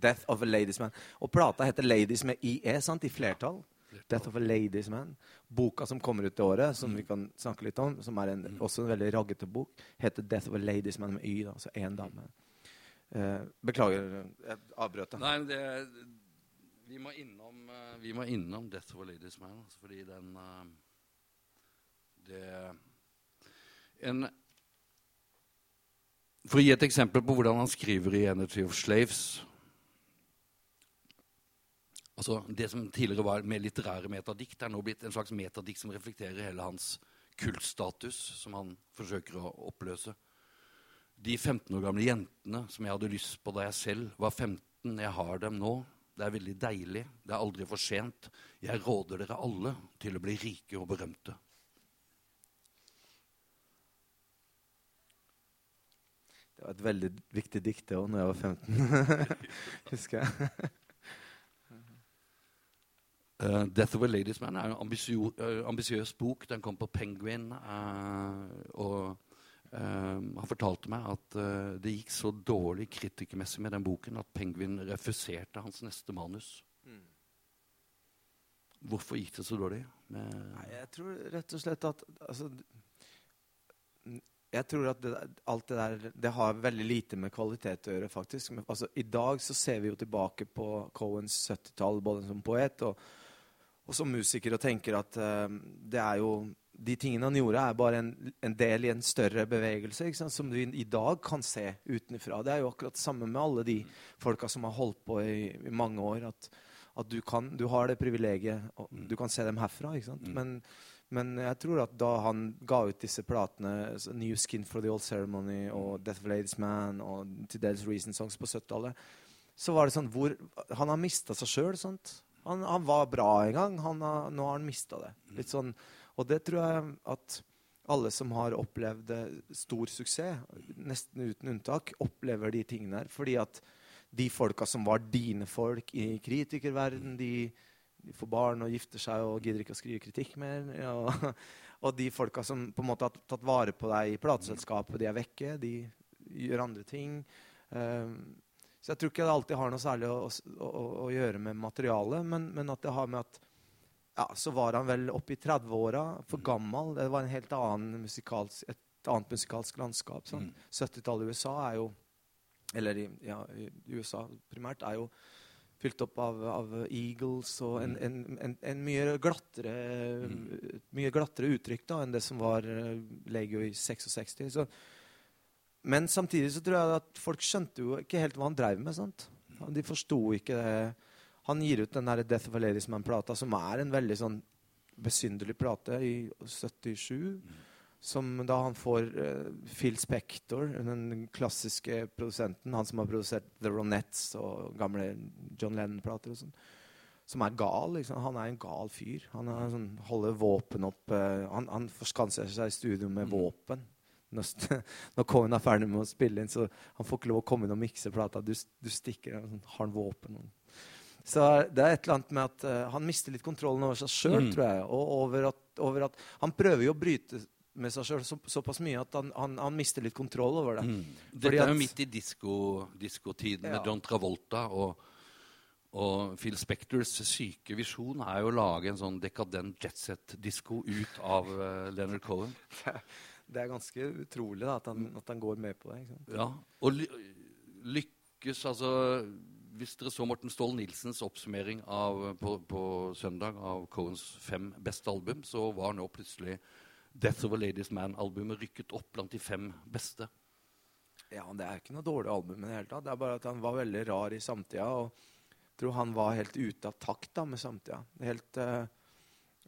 'Death of a Ladies Man'. Og plata heter 'Ladies' med IE, sant? i flertall. Death of a Ladies Man. Boka som kommer ut i året, som vi kan snakke litt om, som er en, også en veldig raggete bok, heter 'Death of a Ladies Man' med Y. Da, altså én dame. Uh, beklager, jeg avbrøt deg. Nei, det, vi, må innom, uh, vi må innom 'Death of a Ladies Man', altså, fordi den uh, Det en For å gi et eksempel på hvordan han skriver i 'Energy of Slaves' Altså, det som tidligere var mer litterære metadikt, er nå blitt en slags metadikt som reflekterer hele hans kultstatus, som han forsøker å oppløse. De 15 år gamle jentene som jeg hadde lyst på da jeg selv var 15, jeg har dem nå. Det er veldig deilig. Det er aldri for sent. Jeg råder dere alle til å bli rike og berømte. Det var et veldig viktig dikt, det òg, da jeg var 15. Husker jeg. Uh, 'Death of a Ladies Man' er en uh, bok. Den kom på Penguin. Uh, og han fortalte meg at det gikk så dårlig kritikermessig med den boken at Penguin refuserte hans neste manus. Mm. Hvorfor gikk det så dårlig? Nei, jeg tror rett og slett at altså, jeg tror at det, alt det der det har veldig lite med kvalitet å gjøre, faktisk. Men, altså, I dag så ser vi jo tilbake på Cohens 70-tall, både som poet og, og, som musiker, og tenker at uh, det er jo De tingene han gjorde, er bare en, en del i en større bevegelse som du i dag kan se utenfra. Det er jo akkurat det samme med alle de folka som har holdt på i, i mange år. At, at du, kan, du, har det privilegiet, og du kan se dem herfra. ikke sant? Mm. Men men jeg tror at da han ga ut disse platene, New Skin for the Old Ceremony og Death of Ladies Man og til dels Reason Songs på 70-tallet, så var det sånn hvor Han har mista seg sjøl. Han, han, var bra en gang. Han har, nå har han mista det. Litt sånn, og det tror jeg at alle som har opplevd stor suksess, nesten uten unntak, opplever de tingene her. Fordi at de folka som var dine folk i kritikerverden, de de får barn og gifter seg og gidder ikke å skrive kritikk mer. Og, og, de folka som på en måte har tatt vare på deg i plateselskapet, de er vekke. De, gjør andre ting. Um, så jeg tror ikke det alltid har noe særlig å, å, å gjøre med materialet, men, men, at det har med at ja, så var han vel oppe i 30-åra, for gammel. Det var en helt annen musikalsk, et annet musikalsk landskap. Sånn. Mm. 70-tallet i USA er jo Eller i, ja, i USA primært er jo fylt opp av, av Eagles og en, en, en, en mye, glattere, mm. mye glattere uttrykk da, enn det som var uh, Legio i 66. Så, men samtidig så tror jeg at folk skjønte jo ikke helt hva han drev med. sant? De forsto ikke det. Han gir ut den der Death of a Ladies Man-plata, som er en veldig sånn besynderlig plate, i 77. Mm som da han får uh, Phil Spector, den klassiske produsenten, han som har produsert The Ronettes og gamle John Lennon-plater og sånn, som er gal. Liksom. Han er en gal fyr. Han sånn, holder våpen opp uh, Han, han forskanser seg i studio med mm. våpen. Når, når Cohen er ferdig med å spille inn, så han får ikke lov å komme inn og mikse plata. Du, du stikker sånn, har han våpen. Så det er et eller annet med at uh, han mister litt kontrollen over seg sjøl, mm. tror jeg. Og over at, over at, Han prøver jo å bryte med seg sjøl så, såpass mye at han, han, han, mister litt kontroll over det. Mm. Dette er jo midt i diskotiden disko ja. med John Travolta. Og, og Phil Spectors syke visjon er jo å lage en sånn dekadent jetset-disko ut av uh, Leonard Cohen. Det er ganske utrolig da, at, han, at han går med på det. Ja, Og ly lykkes altså Hvis dere så Morten Ståhl Nilsens oppsummering av, på, på søndag av Cohens fem beste album, så var nå plutselig 'Death of a Ladies Man'-albumet rykket opp blant de fem beste. Ja, Det er ikke noe dårlig album. i Det hele tatt. Det er bare at han var veldig rar i samtida. og jeg tror han var helt ute av takt da, med samtida. Helt, uh,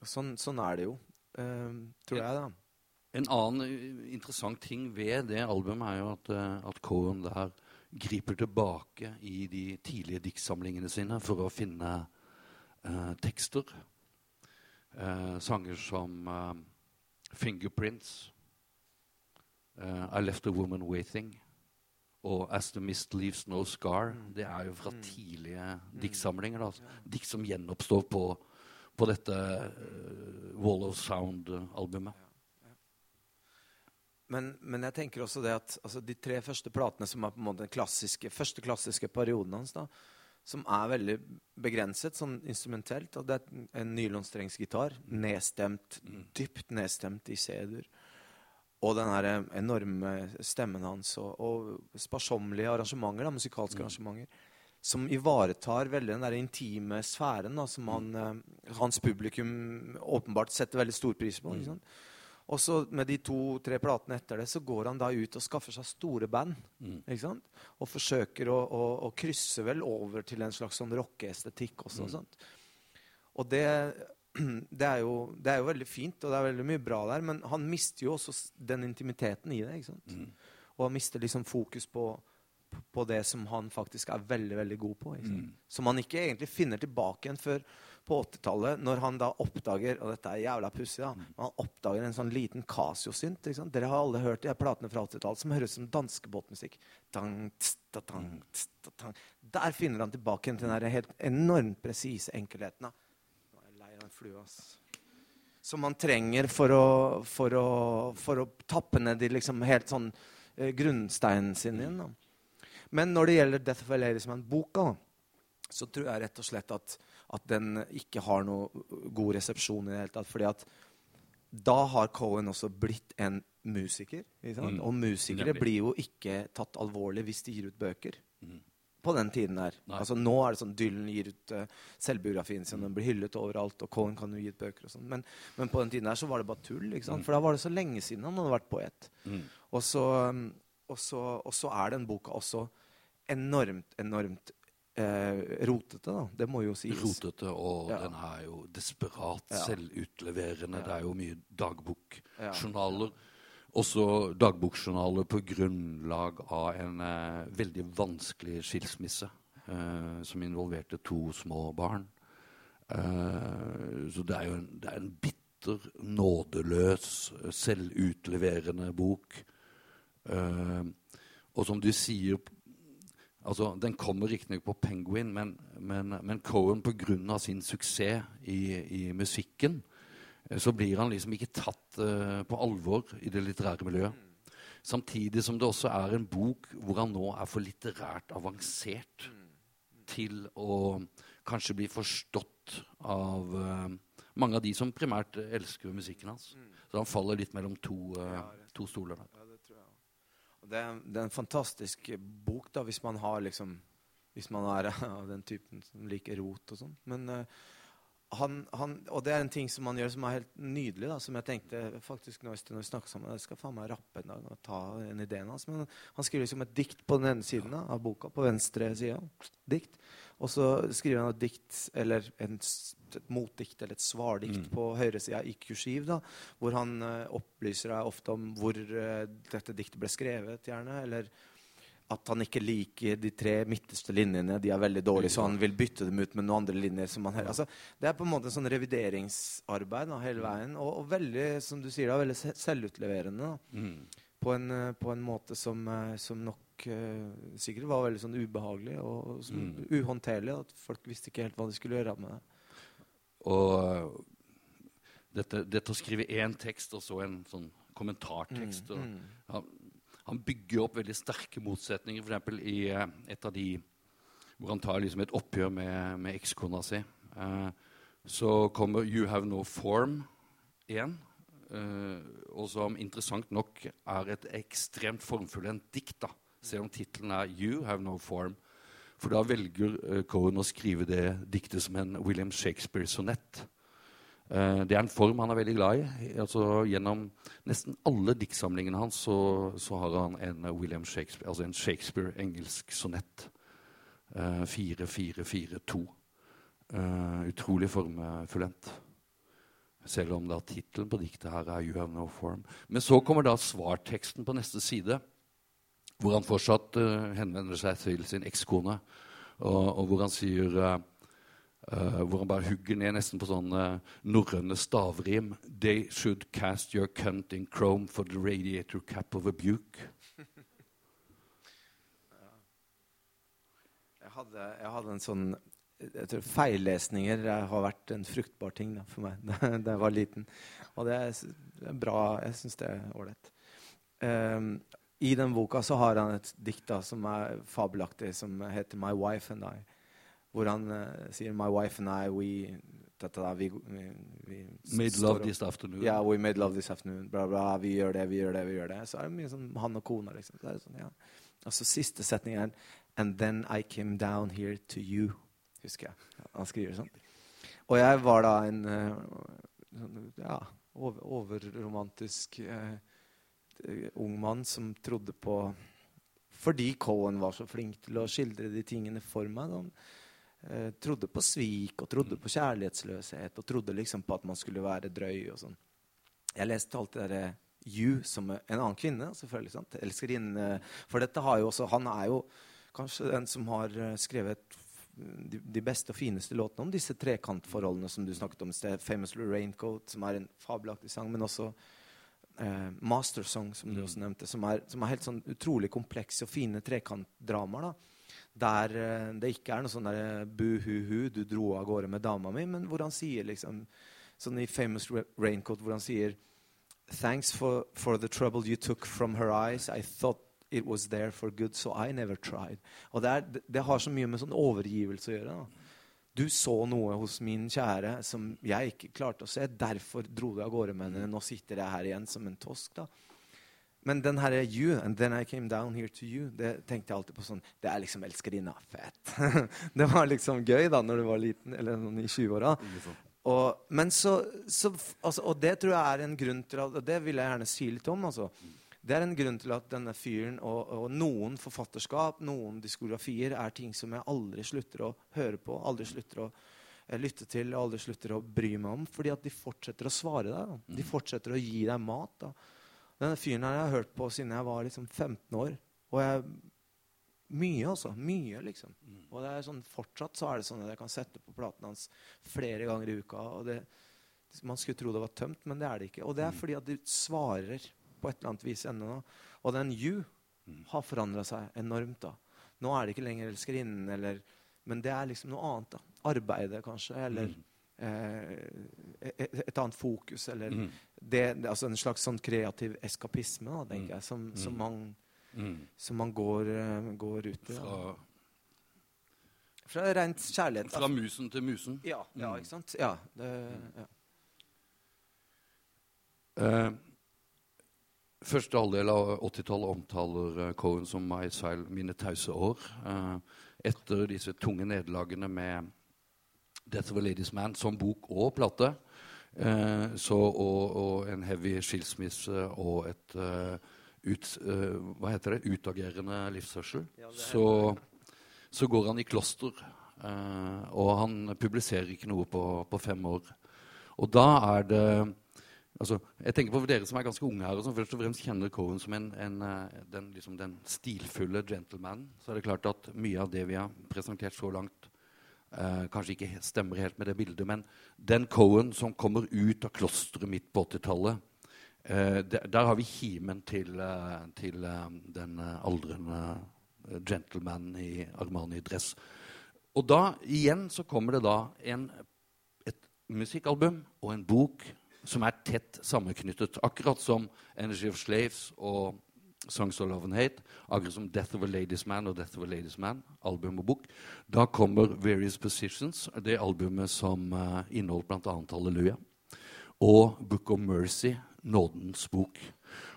sånn, sånn, er det jo, uh, tror jeg. da. En annen eh, interessant ting ved det albumet er jo at, uh, at Cohen der griper tilbake i de tidlige diktsamlingene sine for å finne tekster. sanger som 'Fingerprints', uh, 'I Left a Woman Waiting' og 'As the Mist Leaves No Scar'. Mm. Det er jo fra mm. tidlige mm. diktsamlinger. Altså. Dikt som gjenoppstår på, på dette Wall of Sound-albumet. Men, men, jeg tenker også det at altså, de tre første platene, som er på en måte den klassiske, første klassiske perioden hans, da, som er veldig begrenset sånn instrumentelt. Og det er en nylonstrengsgitar, nedstemt, mm. dypt nedstemt i C-dur. Og den her enorme stemmen hans og, og sparsommelige arrangementer, da, musikalske mm. arrangementer, som ivaretar veldig den der intime sfæren da, som han, mm. hans publikum åpenbart setter veldig stor pris på. ikke sant? Og så med de to-tre platene etter det så går han da ut og skaffer seg store band. Mm. ikke sant? Og forsøker å, å, å, krysse vel over til en slags sånn rockeestetikk også. Mm. Sant? Og det, det, er jo, det, er jo, veldig fint, og det er veldig mye bra der, men han mister jo også den intimiteten i det. ikke sant? Mm. Og han mister liksom fokus på, på det som han faktisk er veldig veldig god på. Mm. Som han ikke egentlig finner tilbake igjen før på 80-tallet, når han da oppdager og dette er jævla pussig da, han oppdager en sånn liten Casio-synt. Dere har alle hørt de platene fra 80-tallet som høres ut som danskebåtmusikk. Der finner han tilbake til den helt enormt presise enkelheten. Nå er jeg lei av en flue, ass. Som man trenger for å, for å, for å tappe ned de liksom helt sånn eh, grunnsteinen sin igjen. Men når det gjelder Death of a Lady som en boka, så tror jeg rett og slett at at den ikke har noe god resepsjon i det hele tatt. fordi at da har Cohen også blitt en musiker. Mm. Og musikere blir jo ikke tatt alvorlig hvis de gir ut bøker. Mm. På den tiden her. Altså, nå er det sånn Dylan gir ut uh, selvbiografien sin, den blir hyllet overalt, og Cohen kan jo gi ut bøker og sånn. Men, men, på den tiden her så var det bare tull. Mm. For da var det så lenge siden han hadde vært poet. Mm. Og, så, um, og, så, og så er den boka også enormt, enormt eh, rotete, da. Det må jo sies. Rotete, og ja. den er jo desperat ja. selvutleverende. Ja. Det er jo mye dagbokjournaler. Også dagbokjournaler på grunnlag av en eh, veldig vanskelig skilsmisse eh, som involverte to små barn. Eh, så det er jo en, det er en bitter, nådeløs, selvutleverende bok. Eh, og som du sier Altså, Den kommer riktignok på Penguin, men, men, men Cohen pga. sin suksess i, i, musikken, eh, så blir han liksom ikke tatt uh, på alvor i det litterære miljøet. Samtidig som det også er en bok hvor han nå er for litterært avansert til å kanskje bli forstått av uh, mange av de som primært elsker musikken hans. Så han faller litt mellom to, uh, to stoler. Ja, det tror jeg. Og det, er, det er en fantastisk bok da, hvis man har liksom Hvis man er av den typen som liker rot og sånn. Men uh, han, han, og det er en ting som han gjør som er helt nydelig. Da, som jeg tenkte faktisk når vi snakket sammen Jeg skal faen meg rappe en dag og ta en ideen hans. Men han skriver liksom et dikt på den ene siden da, av boka, på venstre side. Dikt. Og så skriver han et dikt, eller en, et motdikt eller et svardikt mm. på høyresida i kursiv. da, Hvor han uh, opplyser deg ofte om hvor uh, dette diktet ble skrevet, gjerne. eller at han ikke liker de tre midterste linjene. De er veldig dårlige, så han vil bytte dem ut med noen andre linjer. som han altså, Det er på en måte en sånn revideringsarbeid da, hele veien. Og, og, veldig som du sier da, veldig selvutleverende. Mm. På, en, eh, på, en, måte som, eh, som nok uh, sikkert var veldig sånn ubehagelig og så, mm. uhåndterlig. At folk visste ikke helt hva de skulle gjøre med det. Og dette, dette å skrive én tekst og så en sånn kommentartekst mm. og, Han, han bygger opp veldig sterke motsetninger, f.eks. i uh, et av de hvor han tar liksom et oppgjør med, med ekskona si. Uh, så kommer 'You Have No Form' igjen. Uh, og som interessant nok er et ekstremt formfullendt dikt, da, selv om tittelen er 'You Have No Form'. For da velger uh, Cohen å skrive det diktet som en William Shakespeare-sonett. Uh, det er en form han er veldig glad i. Altså, gjennom nesten alle diktsamlingene hans så, så, har han en William Shakespeare, altså en Shakespeare-engelsk sonett. Uh, 4-4-4-2. Uh, utrolig formfullendt. Selv om da tittelen på diktet her er 'You Have No Form'. Men så kommer da svarteksten på neste side, hvor han fortsatt uh, henvender seg til sin ekskone, og, og, hvor han sier Uh, hvor han bare hugger ned nesten på sånne norrøne stavrim. They should cast your cunt in chrome for the radiator cap of a buke. jeg, hadde, jeg, hadde, en sånn jeg tror Feillesninger har vært en fruktbar ting da, for meg da jeg var liten. Og det er bra. Jeg syns det er ålreit. Um, I den boka så har han et dikt da, som er fabelaktig, som heter 'My Wife and I' hvor han uh, sier 'My wife and I, we da, vi, vi, vi Made love this afternoon. Ja, yeah, we made love this afternoon. Bla, bla, vi gjør det, vi gjør det, vi gjør det. Så er det mye sånn han og kona, liksom. Så det sånn, ja. Altså siste setning er 'And then I came down here to you'. Husker jeg. Han skriver sånn. Og jeg var da en uh, ja, over, overromantisk uh, ung mann som trodde på Fordi Cohen var så flink til å skildre de tingene for meg. Da eh, trodde på svik og trodde på kjærlighetsløshet og trodde liksom på at man skulle være drøy og sånn. Jeg leste alt det derre You som en annen kvinne, selvfølgelig. sant? Elskerinne. For dette har jo også Han er jo kanskje den som har eh, skrevet de, de beste og fineste låtene om disse trekantforholdene som du snakket om. 'Famous Raincoat', som er en fabelaktig sang, men også eh, 'Master Song', som du mm. også nevnte, som er, som er helt sånn utrolig komplekse og fine trekantdramaer. der eh, det ikke er noe sånn der bu-hu-hu, du dro av gårde med dama mi, men hvor han sier liksom Sånn i Famous Raincoat, hvor han sier Thanks for, for the trouble you took from her eyes. I thought it was there for good, so I never tried. Og det, er, det har så mye med sånn overgivelse å gjøre. Da. Du så noe hos min kjære som jeg ikke klarte å se. Derfor dro du av gårde med henne. Nå sitter jeg her igjen som en tosk. da. Men den her You, and then I came down here to you, det tenkte jeg alltid på sånn Det er liksom elskerinna. Fett. det var liksom gøy da når du var liten, eller i 20-åra. Og, men så, så altså, Og det tror jeg er en grunn til at, Og det vil jeg gjerne si litt om. altså. Det er en grunn til at denne fyren og, og, noen forfatterskap, noen diskografier, er ting som jeg aldri slutter å høre på, aldri slutter å eh, lytte til, aldri slutter å bry meg om. Fordi at de fortsetter å svare deg. Da. De fortsetter å gi deg mat. da. Denne fyren her jeg har hørt på siden jeg var liksom 15 år. Og jeg Mye, altså. Mye, liksom. Mm. Og det er sånn, fortsatt så er det sånn at jeg kan sette på platen hans flere ganger i uka. og det, Man skulle tro det var tømt, men det er det ikke. Og det er mm. fordi at de svarer på et eller annet vis ennå. Og den you mm. har forandra seg enormt. da. Nå er det ikke lenger elskerinnen, eller, men det er liksom noe annet. da. Arbeidet, kanskje. Eller, et, et, annet fokus, eller mm. det, altså en slags sånn kreativ eskapisme, da, tenker mm. jeg, som, som, man, mm. som man går, går ut i. Fra, fra rent kjærlighet. Fra musen til musen? Ja, ja ikke sant? Ja, det, ja. Uh, Første halvdel av 80-tallet omtaler uh, Cohen som My Exile mine tause år. Uh, etter disse tunge nederlagene med 'Death of a Ladies Man' som bok og plate, uh, så, og, og, en heavy skilsmisse og et ut, hva heter det, utagerende livshørsel. ja, så, så, går han i kloster. og han publiserer ikke noe på, på fem år. Og da er det Altså, jeg tenker på dere som er ganske unge her, og som først og fremst kjenner Cohen som en, en, eh, den, liksom den, stilfulle gentleman. Så er det klart at mye av det vi har presentert så langt, eh, kanskje ikke stemmer helt med det bildet. Men den Cohen som kommer ut av klosteret midt på 80-tallet, eh, der, har vi kimen til, eh, til eh, den aldrende gentlemanen i Armani-dress. Og da igjen så kommer det da en, et musikkalbum og en bok som er tett sammenknyttet. Akkurat som Energy of Slaves og Songs of Love and Hate, akkurat som Death of a Ladies Man og Death of a Ladies Man, album og bok. Da kommer Various Positions, det albumet som uh, inneholdt bl.a. Halleluja. Og Book of Mercy, Nådens bok.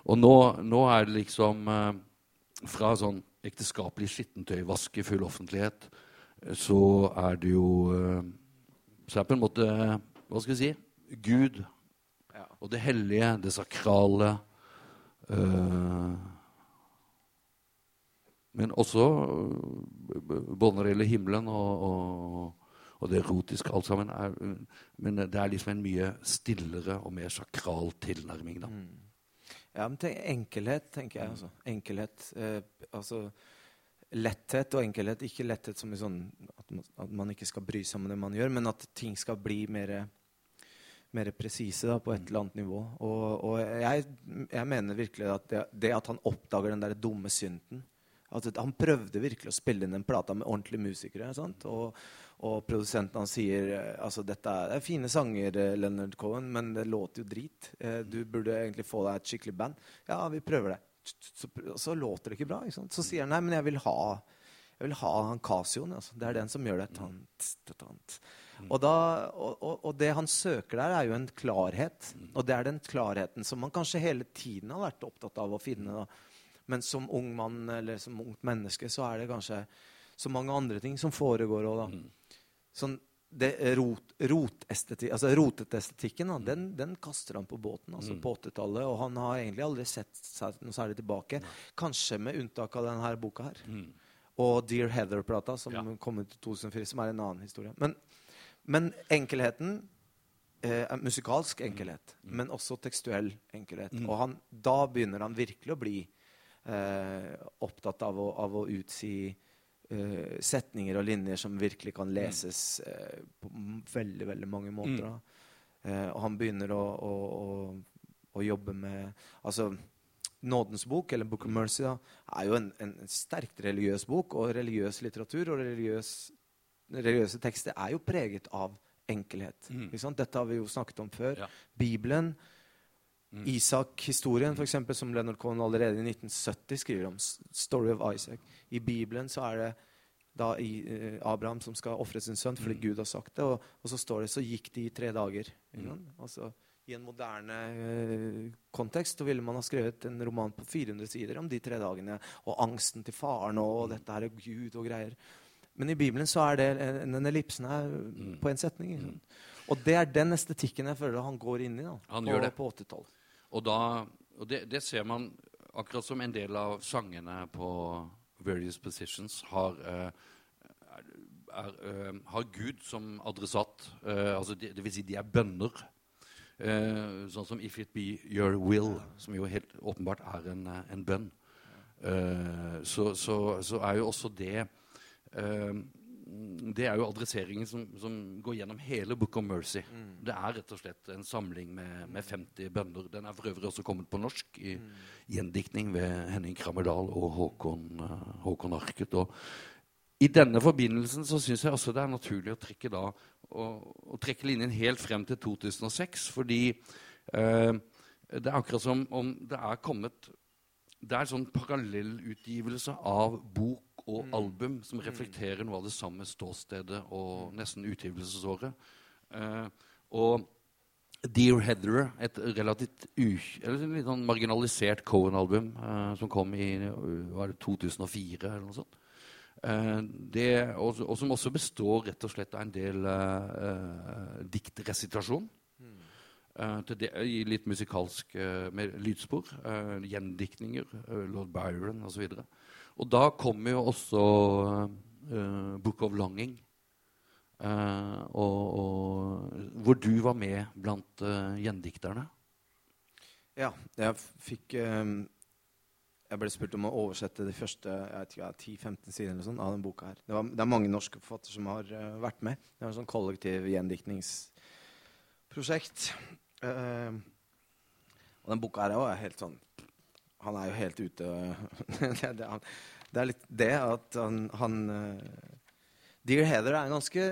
Og nå, nå er det liksom uh, Fra sånn ekteskapelig skittentøyvask i full offentlighet, så er det jo uh, Så er det på en måte Hva skal vi si? Gud og det hellige, det sakrale. Uh, men også uh, både når det gjelder himmelen og, og, og, det erotiske, alt sammen. Er, men det er liksom en mye stillere og mer sakral tilnærming, da. Mm. Ja, men tenk, enkelhet, tenker jeg. Altså. Enkelhet. Eh, altså letthet og enkelhet. Ikke letthet som i sånn at man, at man, ikke skal bry seg om det man gjør, men at ting skal bli mer mer presise på et eller annet nivå. Og, og jeg, jeg, mener virkelig at det, det, at han oppdager den der dumme synten at Han prøvde virkelig å spille inn den plata med ordentlige musikere. Og, og, produsenten han sier altså dette er, det er fine sanger, eh, Leonard Cohen, men det låter jo drit. Eh, du burde egentlig få deg et skikkelig band. Ja, vi prøver det. Så, så låter det ikke bra. Ikke så sier han nei, men jeg vil ha jeg vil ha han Casioen. Altså. Det er den som gjør det. Tant, tant. Og, da, og, og, det han søker der, er jo en klarhet. Og det er den klarheten som man kanskje hele tiden har vært opptatt av å finne. Da. Men som ung mann eller som ungt menneske så er det kanskje så mange andre ting som foregår òg, da. Sånn, det rot, rotestetik, altså rotetestetikken da, den, den, kaster han på båten altså, mm. på 80-tallet. Og han har egentlig aldri sett seg noe særlig tilbake. Kanskje med unntak av denne boka her. Mm. Og Dear Heather-plata, som ja. kom ut i 2004, som er en annen historie. Men, men enkelheten eh, musikalsk enkelhet, mm. men også tekstuell enkelhet. Mm. Og han, da begynner han virkelig å bli eh, opptatt av å, av å utsi eh, setninger og linjer som virkelig kan leses eh, på veldig, veldig mange måter. Mm. og han begynner å, å, å jobbe med Altså Nådens bok, eller Book of Mercy, da, er jo en, en, sterkt religiøs bok. Og religiøs litteratur og religiøs, religiøse tekster er jo preget av enkelhet. Mm. Dette har vi jo snakket om før. Ja. Bibelen, mm. Isak-historien, f.eks., som Leonard Cohen allerede i 1970 skriver om. Story of Isaac. I Bibelen så er det da i, eh, Abraham som skal ofre sin sønn fordi mm. Gud har sagt det. Og, og, så står det så gikk de i tre dager. Mm. Altså, i en moderne eh, kontekst så ville man ha skrevet en roman på 400 sider om de tre dagene. Og angsten til faren og, og dette her er Gud og greier. Men i Bibelen så er det den ellipsen her mm. på en setning. Mm. Og det er den estetikken jeg føler han går inn i da, han på, gjør det. på 80-tallet. Og, og det, det, ser man akkurat som en del av sangene på Various Positions har uh, er, uh, har Gud som adressat. Uh, altså det, det, vil si, de er bønner. Sånn som 'If it be your will', som jo helt åpenbart er en, eh, en bønn. Så, så, så, er jo også det Det er jo adresseringen som, som, går gjennom hele Book of Mercy. Mm. Det er rett og slett en samling med, med 50 bønner. Den er for øvrig også kommet på norsk i mm. gjendiktning ved Henning Krammerdal og Håkon, Håkon Arket. Og I denne forbindelsen så syns jeg også det er naturlig å trekke, da, å, å trekke linjen helt frem til 2006. Fordi eh, det er akkurat som om det er kommet Det er en sånn parallellutgivelse av bok og mm. album som mm. reflekterer noe av det samme ståstedet og nesten utgivelsesåret. Uh, og Dear Heather, et relativt eller litt sånn marginalisert Cohen-album uh, som kom i var det 2004 eller noe sånt. Uh, det, og, og, som også består rett og slett av en del diktresitasjon. Mm. Det, I litt musikalsk med lydspor. gjendiktninger. Lord Byron osv. Og, så og da kommer jo også Book of Longing Uh, og, og, hvor du var med blant uh, gjendikterne. Ja, jeg fikk um, Jeg ble spurt om å oversette de første 10-15 sidene sånn, av denne boka. her. Det, var, det, er mange norske forfattere som har uh, vært med. Det var en sånn kollektiv gjendiktningsprosjekt. Uh, og den boka her er helt sånn Han er jo helt ute det, er litt det at han, han Dear Heather er en ganske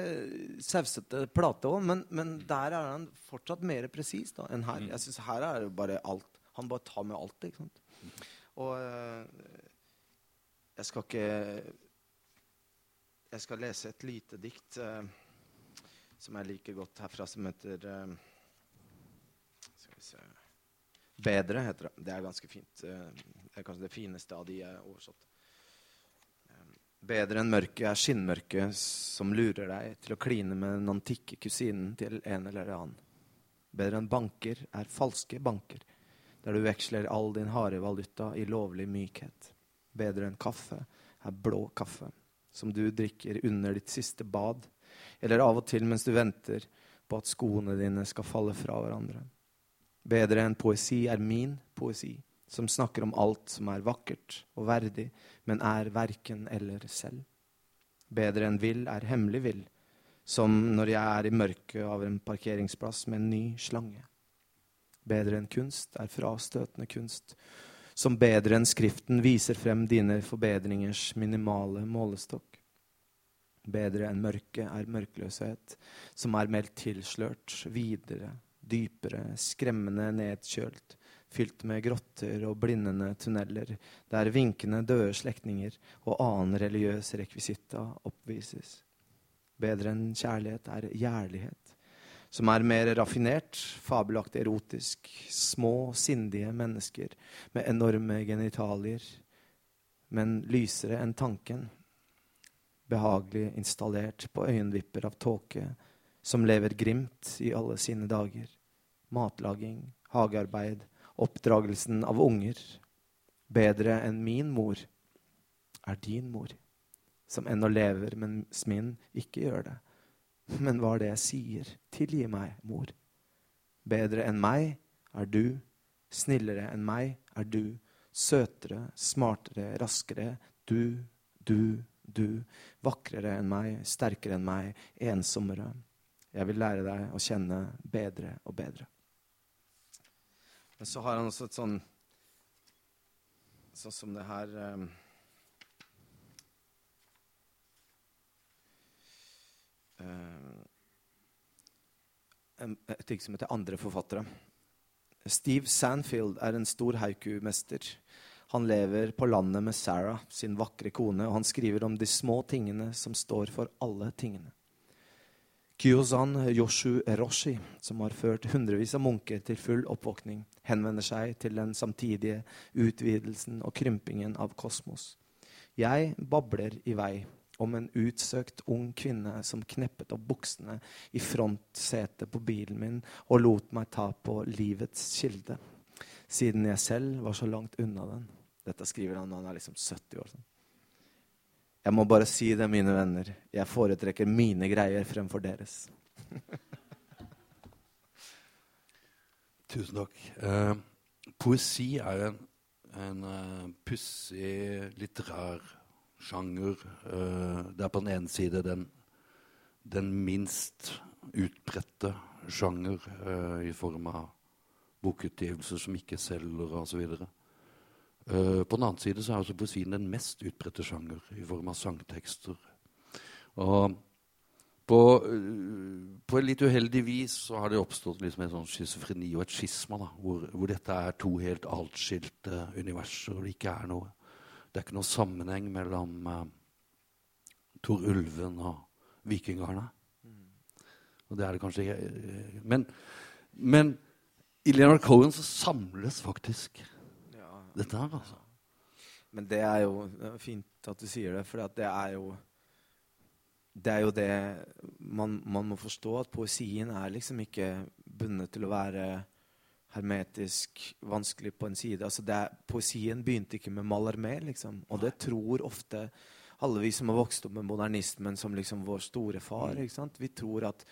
sausete plate òg, men, men, der er han fortsatt mer presis enn her. Mm. Jeg synes Her er det bare alt. Han bare tar med alt. ikke sant? Og uh, jeg skal ikke Jeg skal lese et lite dikt uh, som jeg liker godt herfra, som heter uh, Skal vi se Bedre heter det. Det er ganske fint. det er kanskje det fineste av de jeg har oversatt. Bedre enn mørket er skinnmørket som lurer deg til å kline med den antikke kusinen til en eller annen. Bedre enn banker er falske banker, der du veksler all din harde valuta i lovlig mykhet. Bedre enn kaffe er blå kaffe, som du drikker under ditt siste bad, eller av og til mens du venter på at skoene dine skal falle fra hverandre. Bedre enn poesi er min poesi som snakker om alt som er vakkert og verdig, men er verken eller selv. Bedre enn vill er hemmelig vill, som når jeg er i mørket av en parkeringsplass med en ny slange. Bedre enn kunst er frastøtende kunst, som bedre enn Skriften viser frem dine forbedringers minimale målestokk. Bedre enn mørket er mørkløshet, som er meldt tilslørt, videre, dypere, skremmende nedkjølt, fylt med grotter og blindende tunneler, der vinkende døde slektninger og annen religiøs rekvisitta oppvises. Bedre enn kjærlighet er gjerlighet, som er mer raffinert, fabelaktig erotisk, små, sindige mennesker med enorme genitalier, men lysere enn tanken, behagelig installert på øyenvipper av tåke, som lever grimt i alle sine dager. Matlaging, hagearbeid, oppdragelsen av unger. Bedre enn min mor er din mor, som ennå lever, mens min ikke gjør det. Men hva er det jeg sier? Tilgi meg, mor. Bedre enn meg er du, snillere enn meg er du, søtere, smartere, raskere, du, du, du, vakrere enn meg, sterkere enn meg, ensommere. Jeg vil lære deg å kjenne bedre og bedre. Men så har han også et sånn Sånn som det her um, Et ting som heter 'Andre forfattere'. Steve Sandfield er en stor haiku-mester. Han lever på landet med Sarah, sin vakre kone, og han skriver om de små tingene som står for alle tingene. Kyozan Yoshu Eroshi, som har ført hundrevis av munker til full oppvåkning, henvender seg til den samtidige utvidelsen og krympingen av kosmos. Jeg babler i vei om en utsøkt ung kvinne som kneppet opp buksene i frontsetet på bilen min og lot meg ta på livets kilde, siden jeg selv var så langt unna den. Dette skriver han når han er liksom 70 år. Sånn. Jeg må bare si det, mine venner. Jeg foretrekker mine greier fremfor deres. Tusen takk. Eh, poesi er en, en uh, pussig litterær sjanger. Uh, det er på den ene side den, den minst utbredte sjanger uh, i form av bokutgivelser som ikke selger osv. Uh, på den annen side så er også poesien den mest utbredte sjanger i form av sangtekster. Og på, uh, på et litt uheldig vis så har det oppstått liksom en sånn schizofreni og et skisma, da, hvor, hvor, dette er to helt atskilte universer. og Det ikke er noe Det er ikke noe sammenheng mellom uh, Tor Ulven og Vikingarna. Og det er det kanskje ikke. Men, men i Leonard Cohen så samles faktisk. Dette her, altså. Men det er jo det er fint at du sier det, for det er jo Det er jo det man, man må forstå, at poesien er liksom ikke bundet til å være hermetisk vanskelig på en side. Altså det er, poesien begynte ikke med Mallarmé, liksom. Og det tror ofte alle vi som har vokst opp med modernismen som liksom vår store far. ikke sant? Vi tror at,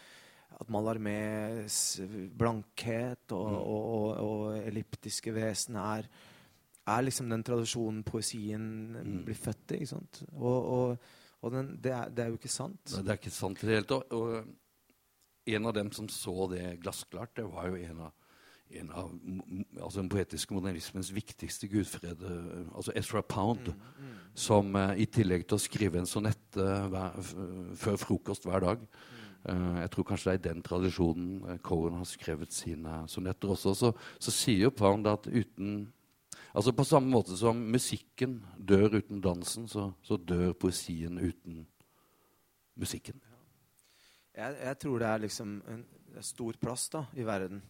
at Mallarmés blankhet og, og, og, og elliptiske vesen er er liksom den tradisjonen poesien blir født i. Og, og, og den, det, er, det er jo ikke sant. Det det er ikke sant i det hele tatt. Og en av dem som så det glassklart, det var jo en av, en av altså den poetiske modernismens viktigste gudfred, altså Ezra Pound, som eh, i tillegg til å skrive en sonette hver, før frokost hver dag Uh, Jeg tror kanskje det er i den tradisjonen uh, Cohen har skrevet sine sonetter også. Så, så sier jo Pound at uten Altså På samme måte som musikken dør uten dansen, så, så dør poesien uten musikken. Jeg, jeg tror det er liksom en stor plass da, i verden.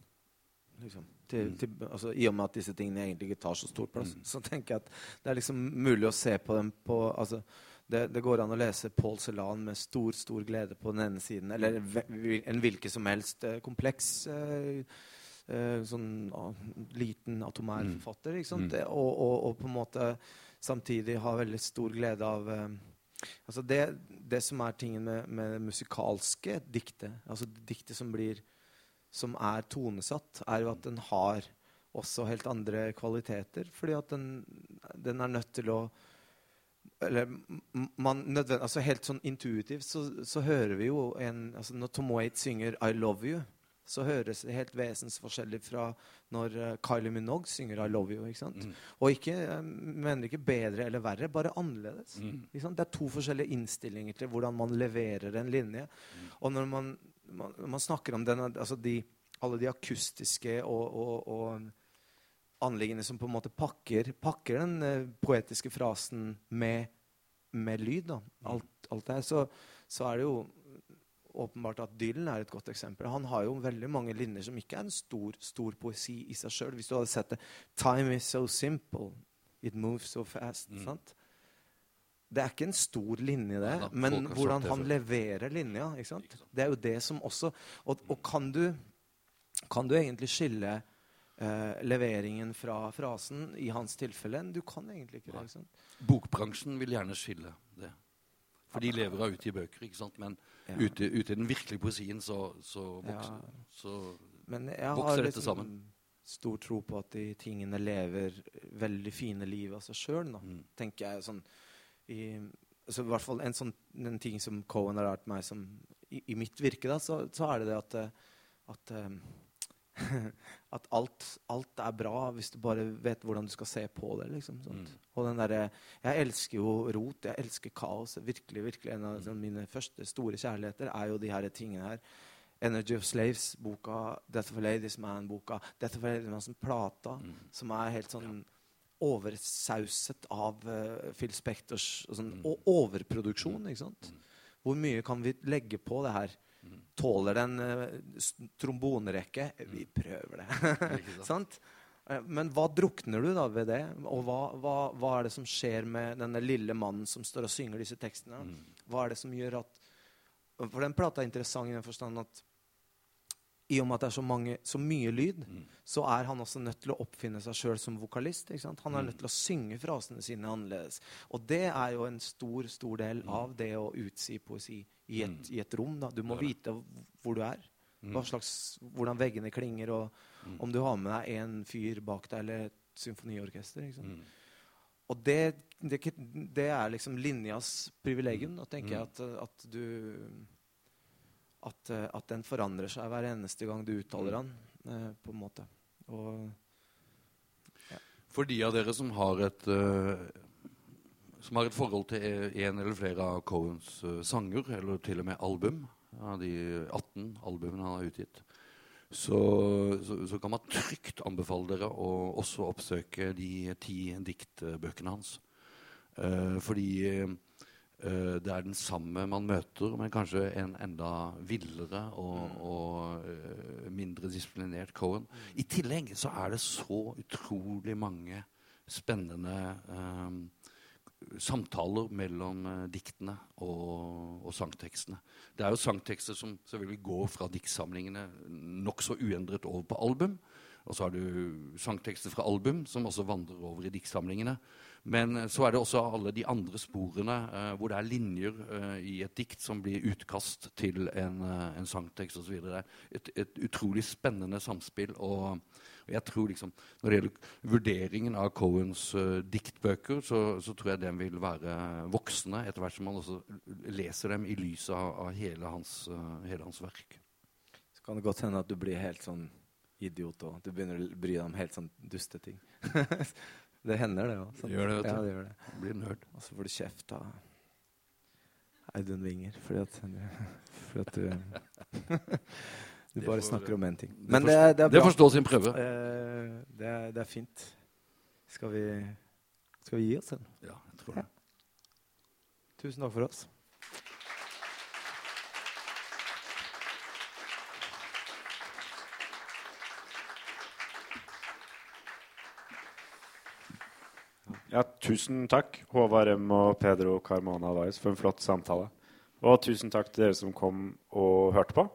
Liksom, til, til, altså, I og med at disse tingene egentlig ikke tar så stor plass, så tenker jeg at det er liksom mulig å se på dem på altså, det, det går an å lese Paul Celan med stor stor glede på den ene siden, eller en hvilken som helst eh, kompleks eh, eh, sånn ah, liten atomær forfatter. Ikke sant? Det, og, og, og på en måte samtidig ha veldig stor glede av eh, Altså det, det som er tingen med, med det musikalske diktet, altså diktet som blir som er tonesatt, er jo at den har også helt andre kvaliteter. Fordi at den, den er nødt til å eller man nødvendig, altså Helt sånn intuitivt så, så hører vi jo en altså Når Tom Waite synger 'I Love You', så høres det helt vesensforskjellig fra når eh, Kylie Minogue synger 'I Love You'. ikke sant? Og ikke, jeg mener ikke bedre eller verre, bare annerledes. Ikke sant? Det er to forskjellige innstillinger til hvordan man leverer en linje. Og når man, man, man snakker om den, altså de, alle de akustiske og, og, og anliggende som på en måte pakker, pakker den eh, poetiske frasen med, med lyd, da. Alt, alt det her, så, så er det jo åpenbart at Dylan er et godt eksempel. Han har jo veldig mange linjer som ikke er en stor, stor poesi i seg sjøl. Hvis du hadde sett det 'Time is so simple, it moves so fast'. sant? Det er ikke en stor linje, det, ja, da, men hvordan han leverer linja. ikke sant? Det er jo det som også Og, og kan, du, kan du egentlig skille eh, leveringen fra frasen i hans tilfelle? Du kan egentlig ikke det. ikke sant? Bokbransjen vil gjerne skille det. For de lever av ute i bøker, ikke sant? men Ja. ute, ute i den virkelige poesien så, så vokser så Vokser har dette liksom sammen? stor tro på at de tingene lever veldig fine liv av seg sjøl. Mm. Tenker jeg sånn i, altså, I hvert fall en sånn en ting som Cohen har lært meg som i, i mitt virke, da, så, så er det det at, at eh, at alt, alt er bra hvis du bare vet hvordan du skal se på det. liksom? Mm. Og den derre Jeg elsker jo rot, jeg elsker kaos. Virkelig, virkelig En Mm. av sånn, mine første store kjærligheter er jo de her tingene her. Energy of Slaves-boka, Death of a Ladies Man-boka, Death of a Ladies Man-plata, Mm. som er helt sånn oversauset av uh, Phil Spectors Mm. sånn, og overproduksjon. ikke sant? Hvor mye kan vi legge på det her? Mm. Tåler den uh, eh, trombonerekke? Vi prøver det. Sant? Eh, Men hva drukner du da ved det? Og hva, hva, hva er det som skjer med denne lille mannen som står og synger disse tekstene? Mm. Hva er det som gjør at For den plata er interessant i den forstand at i og med at det er så, mange, så mye lyd, Mm. så er han også nødt til å oppfinne seg sjøl som vokalist. Han er Mm. nødt til å synge frasene sine annerledes. Og det er jo en stor stor del av det å utsi poesi i et, Mm. i et rom. da. Du må vite hvor du er. Mm. Hva slags, hvordan veggene klinger, og Mm. om du har med deg en fyr bak deg eller et symfoniorkester. liksom. Og det, det, det er liksom linjas privilegium. Da tenker jeg at, at du at, at den forandrer seg hver eneste gang du uttaler den. eh, på en måte. Og For de av dere som har et, eh, som har et forhold til en eller flere av Cohens uh, sanger, eller til og med album, av de 18 albumene han har utgitt, så, så, så, kan man trygt anbefale dere å også oppsøke de ti diktbøkene hans. Uh, fordi uh, det er den samme man møter, men kanskje en enda villere og, mm. og mindre disiplinert Cohen. I tillegg så er det så utrolig mange spennende um, samtaler mellom uh, diktene og, og, sangtekstene. Det er jo sangtekster som selvfølgelig går fra diktsamlingene nokså uendret over på album. Og så har du sangtekster fra album som også vandrer over i diktsamlingene. Men uh, så er det også alle de andre sporene uh, hvor det er linjer i et dikt som blir utkast til en, en sangtekst osv. Et, et utrolig spennende samspill. og jeg tror liksom, Når det gjelder vurderingen av Cohens uh, diktbøker, så, så, tror jeg den vil være voksne etter hvert som man også leser dem i lys av, av hele, hans, uh, hele, hans, verk. Så kan det godt hende at du blir helt sånn idiot òg. Du begynner å bry deg om helt sånn dusteting. det hender, det òg. Gjør det, vet du. Ja, det gjør det. Blir nerd. Og så får du kjeft av Audun Winger fordi at, fordi at du Du bare snakker om én ting. Men det, det, er bra. Det får stå sin prøve. Eh, det, er, det, er, fint. Skal vi, skal vi gi oss den? Ja, jeg tror det. Tusen takk for oss. Ja, tusen takk, Håvard M. og Pedro Carmona Weiss, for en flott samtale. Og tusen takk til dere som kom og hørte på.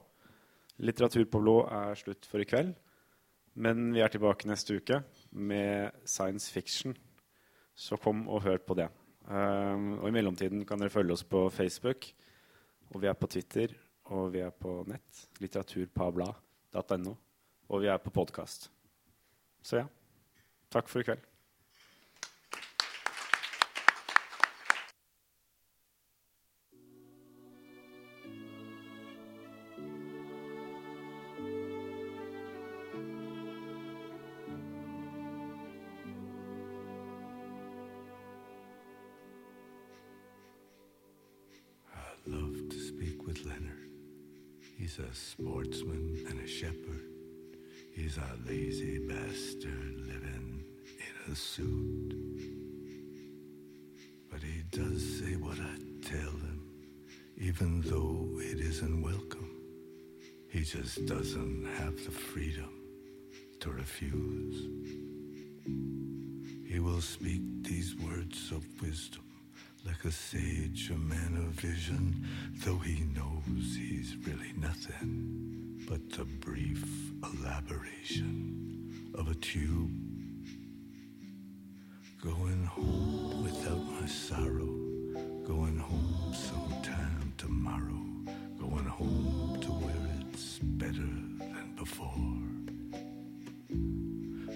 Litteratur på blå er slutt for i kveld. Men vi er tilbake neste uke med science fiction. Så kom og hør på det. Um, og i mellomtiden kan dere følge oss på Facebook. Og vi er på Twitter, og vi er på nett. Litteraturpabla.no. Og vi er på podkast. Så ja. Takk for i kveld. He's a sportsman and a shepherd. He's a lazy bastard living in a suit. But he does say what I tell him, even though it isn't welcome. He just doesn't have the freedom to refuse. He will speak these words of wisdom like a sage, a man of vision, though he knows he's really nothing but the brief elaboration of a tube. Going home without my sorrow, going home sometime tomorrow, going home to where it's better than before.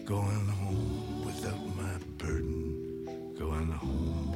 Going home without my burden, going home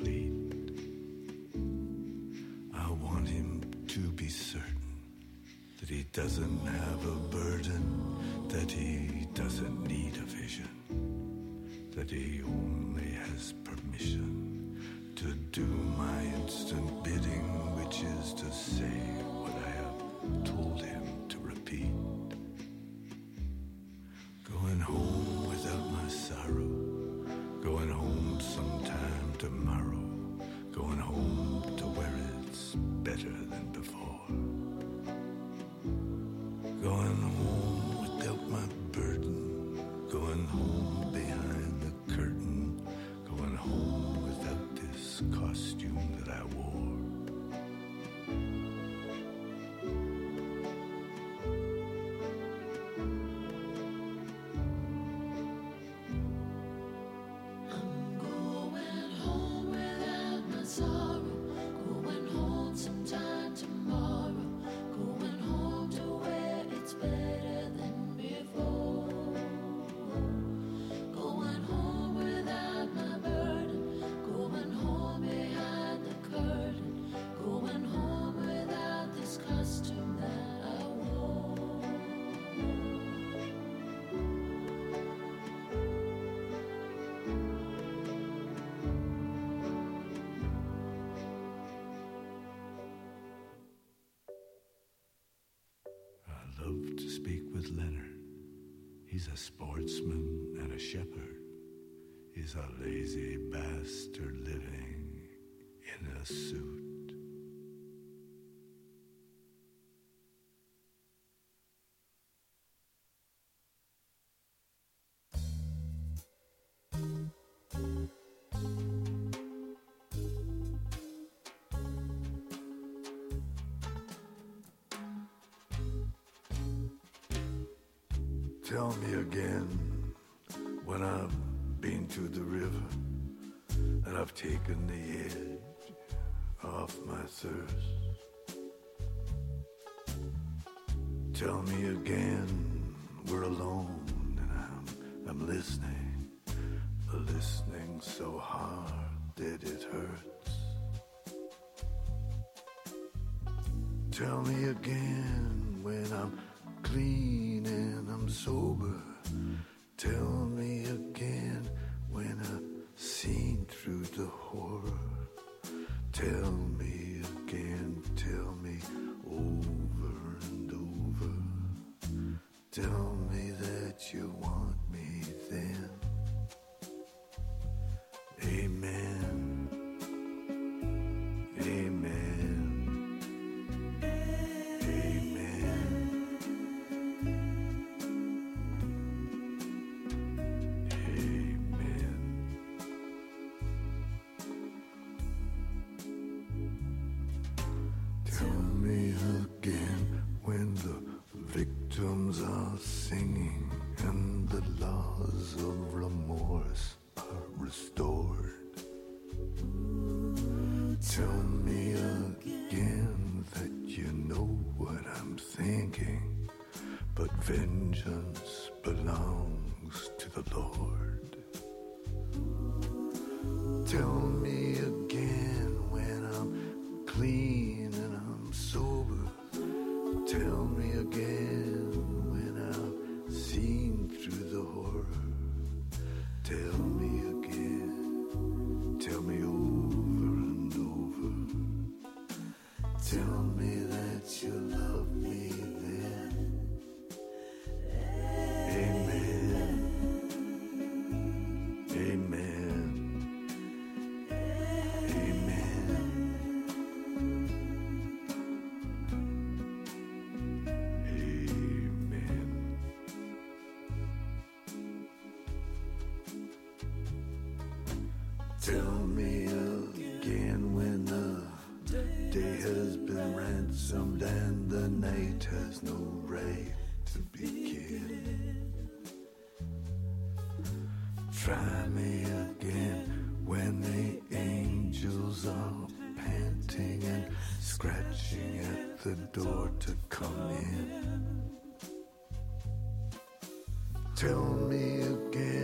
complete. I want him to be certain that he doesn't have a burden, that he doesn't need a vision, that he only has permission to do my instant bidding, which is to say what I have told him Going Leonard. He's a sportsman and a shepherd. He's a lazy bastard living in a suit. Tell me again when I've been to the river and I've taken the edge off my thirst. Tell me again we're alone and I'm, I'm listening, listening so hard that it hurts. Tell me again vengeance belongs has no right to begin. Try me again when the angels are panting and scratching at the door to come in. Tell me again